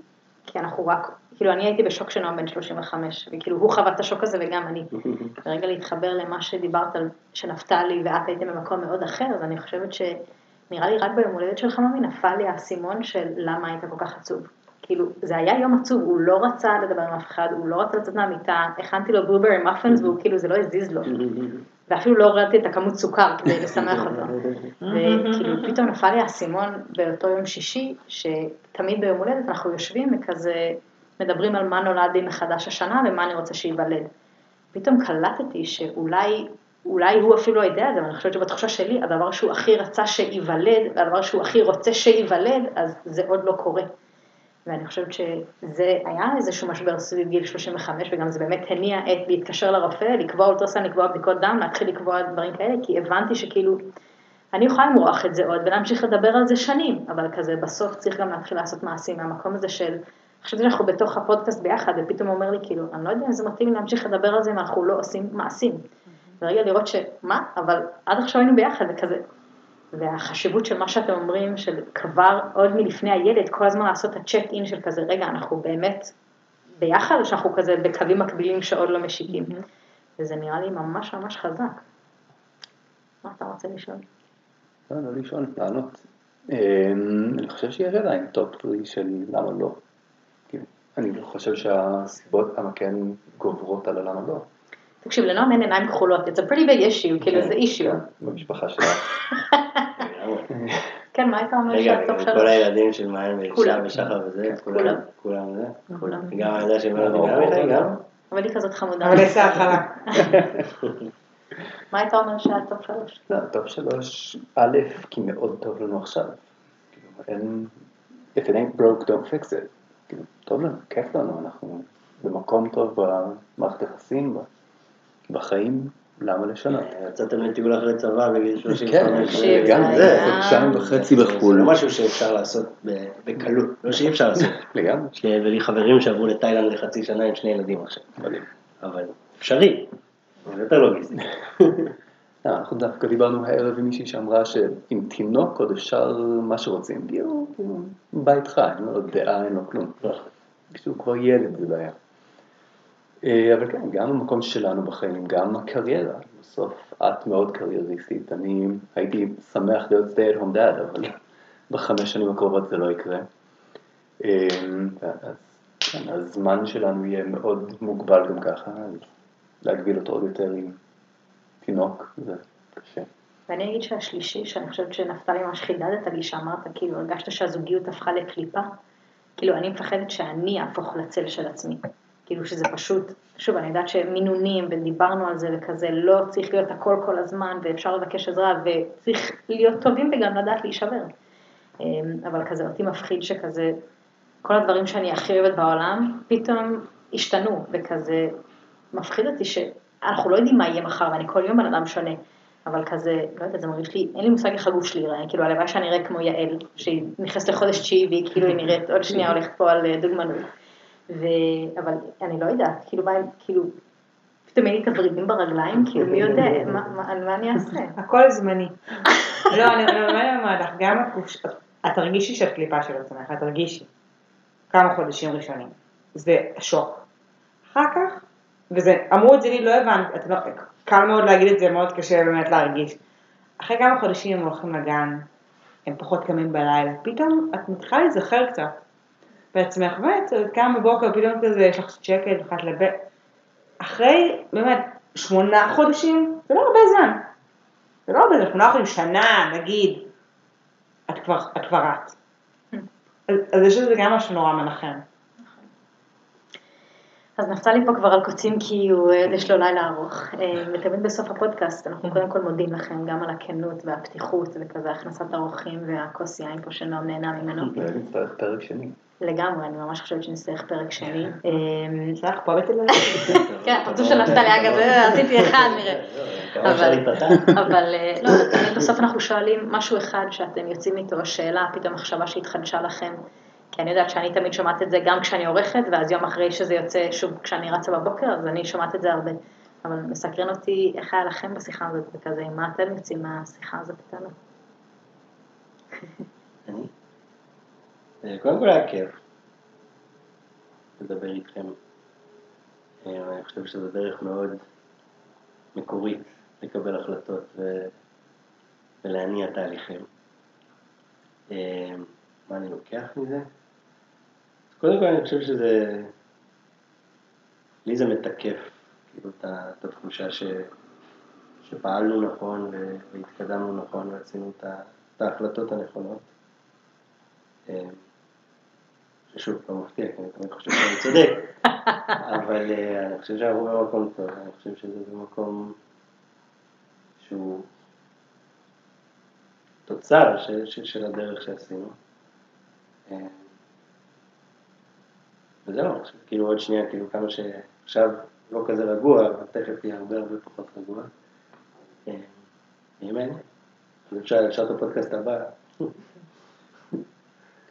כי אנחנו רק, כאילו אני הייתי בשוק של נועם בן 35, וכאילו הוא חווה את השוק הזה וגם אני. ורגע להתחבר למה שדיברת על, שנפתלי ואת הייתם במקום מאוד אחר, אז אני חושבת שנראה לי רק ביום הולדת שלך ממי נפל לי האסימון של למה היית כל כך עצוב. כאילו, זה היה יום עצוב, הוא לא רצה לדבר עם אף אחד, הוא לא רצה לצאת מהמיטה, הכנתי לו בלוברי מאפנס והוא כאילו, זה לא הזיז לו. ואפילו לא הורדתי את הכמות סוכר כדי לשמח אותו. וכאילו פתאום נפל לי האסימון באותו יום שישי, שתמיד ביום הולדת אנחנו יושבים וכזה מדברים על מה נולד לי מחדש השנה ומה אני רוצה שייוולד. פתאום קלטתי שאולי, אולי הוא אפילו לא יודע את זה, אבל אני חושבת שבתחושה שלי, הדבר שהוא הכי רצה שייוולד, והדבר שהוא הכי רוצה שייוולד, אז זה עוד לא קורה. ואני חושבת שזה היה איזשהו משבר סביב גיל 35, וגם זה באמת הניע את להתקשר לרופא, לקבוע אולטרסן, לקבוע בדיקות דם, להתחיל לקבוע דברים כאלה, כי הבנתי שכאילו, אני יכולה למרוח את זה עוד ולהמשיך לדבר על זה שנים, אבל כזה בסוף צריך גם להתחיל לעשות מעשים מהמקום הזה של, חשבתי שאנחנו בתוך הפודקאסט ביחד, ופתאום אומר לי כאילו, אני לא יודע אם זה מתאים להמשיך לדבר על זה אם אנחנו לא עושים מעשים. ורגע לראות שמה, אבל עד עכשיו היינו ביחד וכזה, והחשיבות של מה שאתם אומרים, של כבר עוד מלפני הילד, כל הזמן לעשות את הצ'ק אין של כזה, רגע, אנחנו באמת ביחד, או שאנחנו כזה בקווים מקבילים שעוד לא משיקים. וזה נראה לי ממש ממש חזק. מה אתה רוצה לשאול? לא, לא לשאול, לענות. אמ, אני חושב שיש עדיין top 3 של למה לא. אני חושב שהסיבות למה כן גוברות על הלמה לא. תקשיב, לנועם אין עיניים כחולות, it's a pretty big issue, כאילו זה issue. כן, במשפחה שלה. כן, מה היית אומר רגע, שה top כל שלוש? הילדים של מעיין ואישה. ושחר וזה, כן, כולם, כולם. כולם זה, כולם. גם הילדה של מלאבי גם איתה, גם? אבל היא כזאת חמודה. אבל איזה התחלה. מה היית אומר שה top שלוש? לא, top שלוש, א', כי מאוד טוב לנו עכשיו. כאילו, אין, if it ain't broke, don't fix it. כאילו, טוב לנו, כיף לנו, אנחנו במקום טוב במערכת יחסים, ב- בחיים, למה לשנות? יצאתם לטיול אחרי צבא בגיל 35. כן, תקשיב, לגמרי, זה זה חודשיים וחצי זה בחו"ל. לא משהו שאפשר לעשות בקלות, לא שאי אפשר לעשות. לגמרי, יש לי חברים שעברו לתאילנד לחצי שנה עם שני ילדים עכשיו. אבל אפשרי, זה יותר לוגיסטי. לא, אנחנו דווקא דיברנו הערב עם מישהי שאמרה שעם תינוק עוד אפשר מה שרוצים, כאילו, כאילו, בית חי, אין לו דעה, אין לו כלום. כשהוא כבר ילד זה בעיה. אה, אבל כן, גם המקום שלנו בחיים, גם הקריירה, בסוף את מאוד קרייריסטית, אני הייתי שמח להיות stay at home dad, אבל בחמש שנים הקרובות זה לא יקרה. אה, אז כן, הזמן שלנו יהיה מאוד מוגבל גם ככה, אז להגביל אותו עוד יותר עם תינוק, זה קשה. ואני אגיד שהשלישי, שאני חושבת שנפתלי ממש חידדת לי, שאמרת, כאילו, הרגשת שהזוגיות הפכה לקליפה. כאילו, אני מפחדת שאני אהפוך לצל של עצמי. כאילו שזה פשוט, שוב, אני יודעת שמינונים, ודיברנו על זה, וכזה, לא צריך להיות הכל כל הזמן, ואפשר לבקש עזרה, וצריך להיות טובים וגם לדעת להישבר. אמ, אבל כזה, אותי מפחיד שכזה, כל הדברים שאני הכי אוהבת בעולם, פתאום השתנו, וכזה, מפחיד אותי שאנחנו לא יודעים מה יהיה מחר, ואני כל יום בן אדם שונה. אבל כזה, לא יודעת, זה מרגיש לי, אין לי מושג איך הגוף שלי ייראה, כאילו הלוואי שאני אראה כמו יעל, שהיא נכנסת לחודש תשיעי והיא כאילו היא נראית עוד שנייה הולכת פה על אה, דוגמנות. ו... אבל אני לא יודעת, כאילו, מה, כאילו, פתאום אין לי את הוורידים ברגליים, כאילו, מי יודע, מה, מה, אני אעשה? הכל זמני. לא, אני אומרת לך, גם. את תרגישי שאת קליפה של עצמך, את תרגישי. כמה חודשים ראשונים. זה שוק. אחר כך, וזה, אמרו את זה לי, לא הבנתי, לא, קל מאוד להגיד את זה, מאוד קשה באמת להרגיש. אחרי כמה חודשים הם הולכים לגן, הם פחות קמים בלילה, פתאום את מתחילה להיזכר קצת בעצמך, באמת, את קמה בבוקר, פתאום כזה, יש לך שקט, יכולת לבית. אחרי, באמת, שמונה חודשים, זה לא הרבה זמן. זה לא הרבה זמן, שמונה חודשים, שנה, נגיד, את כבר, את כבר את. אז, אז יש לזה גם משהו נורא מנחם. אז נפתלי פה כבר על קוצים כי הוא, אה, יש לו לילה ארוך. אה, ותמיד בסוף הפודקאסט אנחנו קודם כל מודים לכם גם על הכנות והפתיחות וכזה הכנסת האורחים והכוס יין פה שנועם נהנה ממנו. אולי נצטרך פרק שני. לגמרי, אני ממש חושבת שנצטרך פרק שני. יש לך פה בתל כן, הפרצוף של נפתלי אגב, אה, עשיתי אחד נראה. אפשר אבל- אה, לא, בסוף אנחנו שואלים משהו אחד שאתם יוצאים איתו, שאלה, פתאום מחשבה שהתחדשה לכם. כי אני יודעת שאני תמיד שומעת את זה גם כשאני עורכת, ואז יום אחרי שזה יוצא שוב כשאני רצה בבוקר, אז אני שומעת את זה הרבה. אבל מסקרן אותי איך היה לכם בשיחה הזאת וכזה, מה אתם יוצאים מהשיחה הזאת איתנו? אני? אה, קודם כל היה כיף לדבר איתכם. אה, אני חושב שזו דרך מאוד מקורית לקבל החלטות ו... ולהניע תהליכים. אה, מה אני לוקח מזה? קודם כל אני חושב שזה, לי זה מתקף, כאילו את התחושה ש... שפעלנו נכון והתקדמנו נכון ועשינו את ההחלטות הנכונות. ששוב, לא מפתיע, כי אני תמיד חושב שאני צודק, אבל אה, אני חושב שאנחנו במקום טוב, אני חושב שזה במקום שהוא תוצר של, של, של הדרך שעשינו. אה, וזהו, חושב, כאילו עוד שנייה, כאילו כמה שעכשיו לא כזה רגוע, אבל תכף יהיה הרבה הרבה פחות רגוע. אה, אפשר, אפשר את הפודקאסט הבא.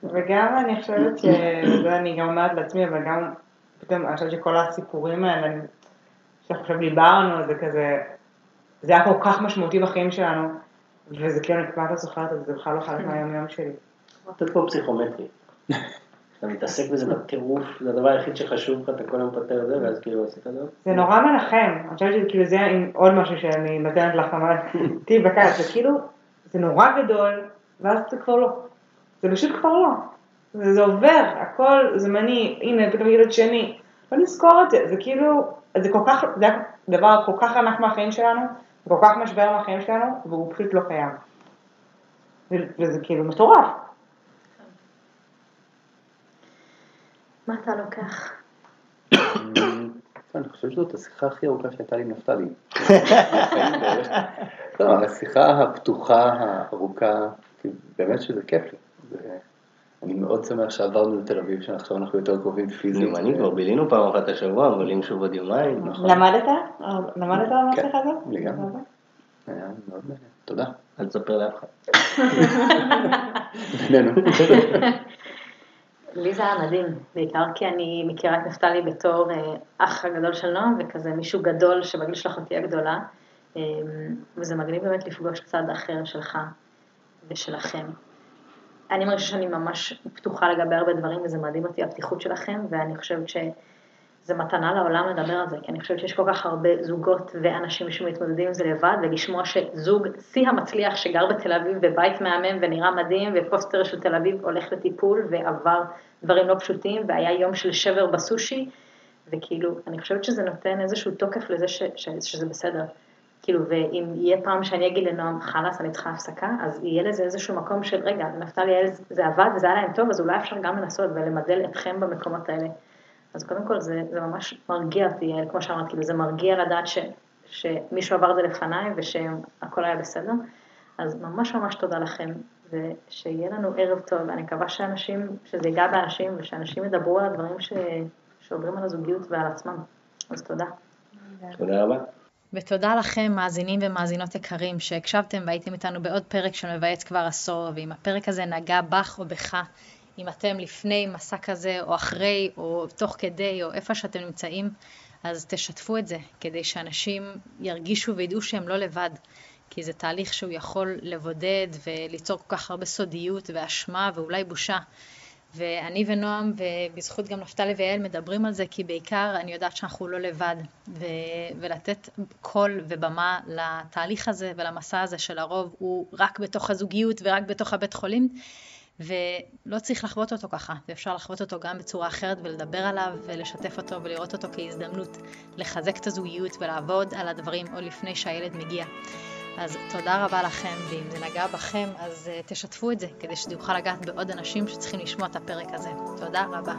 וגם אני חושבת ש... זה אני גם אומרת לעצמי, אבל גם פתאום אני חושבת שכל הסיפורים האלה, שאנחנו עכשיו דיברנו, זה כזה, זה היה כל כך משמעותי בחיים שלנו, וזה כאילו אני כמעט לא זוכרת את זה, זה בכלל לא חלק מהיום יום שלי. לתת פה פסיכומטרי. אתה מתעסק בזה בטירוף, זה הדבר היחיד שחשוב לך, אתה כל היום פותר את זה, ואז כאילו עשית את זה. זה נורא מנחם, אני חושבת שכאילו זה עם עוד משהו שאני נותנת לך, אומרת, תהיי בקיץ, זה כאילו, זה נורא גדול, ואז זה כבר לא. זה פשוט כבר לא. זה, זה עובר, הכל זמני, הנה, פתאום ילד שני. לא נזכור את זה, זה כאילו, זה כל כך, זה היה דבר כל כך ענק מהחיים שלנו, וכל כך משבר מהחיים שלנו, והוא פשוט לא קיים. וזה כאילו מטורף. מה אתה לוקח? אני חושב שזאת השיחה הכי ארוכה שהייתה לי עם נפתלי. לא, השיחה הפתוחה, הארוכה, באמת שזה כיף לי. אני מאוד שמח שעברנו לתל אביב, שעכשיו אנחנו יותר קרובים פיזית. גם אני כבר בילינו פעם אחת השבוע, מבלים שוב עוד יומיים. נכון. למדת? למדת על כן, השיחה הזאת? לגמרי. היה מאוד מעניין. תודה. אל תספר לאף אחד. בינינו. לי זה היה מדהים, בעיקר כי אני מכירה את נפתלי בתור אה, אח הגדול של נועם, וכזה מישהו גדול שבגיל של אחותי הגדולה, אה, וזה מגניב באמת לפגוש צד אחר שלך ושלכם. אני מרגישה שאני ממש פתוחה לגבי הרבה דברים, וזה מדהים אותי הפתיחות שלכם, ואני חושבת שזה מתנה לעולם לדבר על זה, כי אני חושבת שיש כל כך הרבה זוגות ואנשים שמתמודדים עם זה לבד, ולשמוע שזוג שיא המצליח שגר בתל אביב בבית מהמם ונראה מדהים, ופוסטר של תל אביב הולך לטיפול ועבר דברים לא פשוטים, והיה יום של שבר בסושי, וכאילו, אני חושבת שזה נותן איזשהו תוקף לזה ש, ש, שזה בסדר. כאילו, ואם יהיה פעם שאני אגיד לנועם, חלאס, אני צריכה הפסקה, אז יהיה לזה איזשהו מקום של, רגע, נפתלי, זה עבד וזה היה להם טוב, אז אולי אפשר גם לנסות ולמדל אתכם במקומות האלה. אז קודם כל, זה, זה ממש מרגיע אותי, יעל, כמו שאמרת, כאילו, זה מרגיע לדעת ש, שמישהו עבר את זה לפניי ושהכל היה בסדר. אז ממש ממש תודה לכם, ושיהיה לנו ערב טוב, ואני מקווה שאנשים, שזה ייגע באנשים, ושאנשים ידברו על הדברים ש, שעוברים על הזוגיות ועל עצמם. אז תודה. תודה רבה. ותודה לכם, מאזינים ומאזינות יקרים, שהקשבתם והייתם איתנו בעוד פרק של מבייץ כבר עשור, ואם הפרק הזה נגע בך או בך, אם אתם לפני מסע כזה, או אחרי, או תוך כדי, או איפה שאתם נמצאים, אז תשתפו את זה, כדי שאנשים ירגישו וידעו שהם לא לבד. כי זה תהליך שהוא יכול לבודד וליצור כל כך הרבה סודיות ואשמה ואולי בושה. ואני ונועם, ובזכות גם נפתלי ויעל, מדברים על זה, כי בעיקר אני יודעת שאנחנו לא לבד, ו- ולתת קול ובמה לתהליך הזה ולמסע הזה שלרוב הוא רק בתוך הזוגיות ורק בתוך הבית חולים, ולא צריך לחוות אותו ככה, ואפשר לחוות אותו גם בצורה אחרת ולדבר עליו ולשתף אותו ולראות אותו כהזדמנות לחזק את הזוגיות ולעבוד על הדברים עוד לפני שהילד מגיע. אז תודה רבה לכם, ואם זה נגע בכם, אז uh, תשתפו את זה, כדי שזה יוכל לגעת בעוד אנשים שצריכים לשמוע את הפרק הזה. תודה רבה.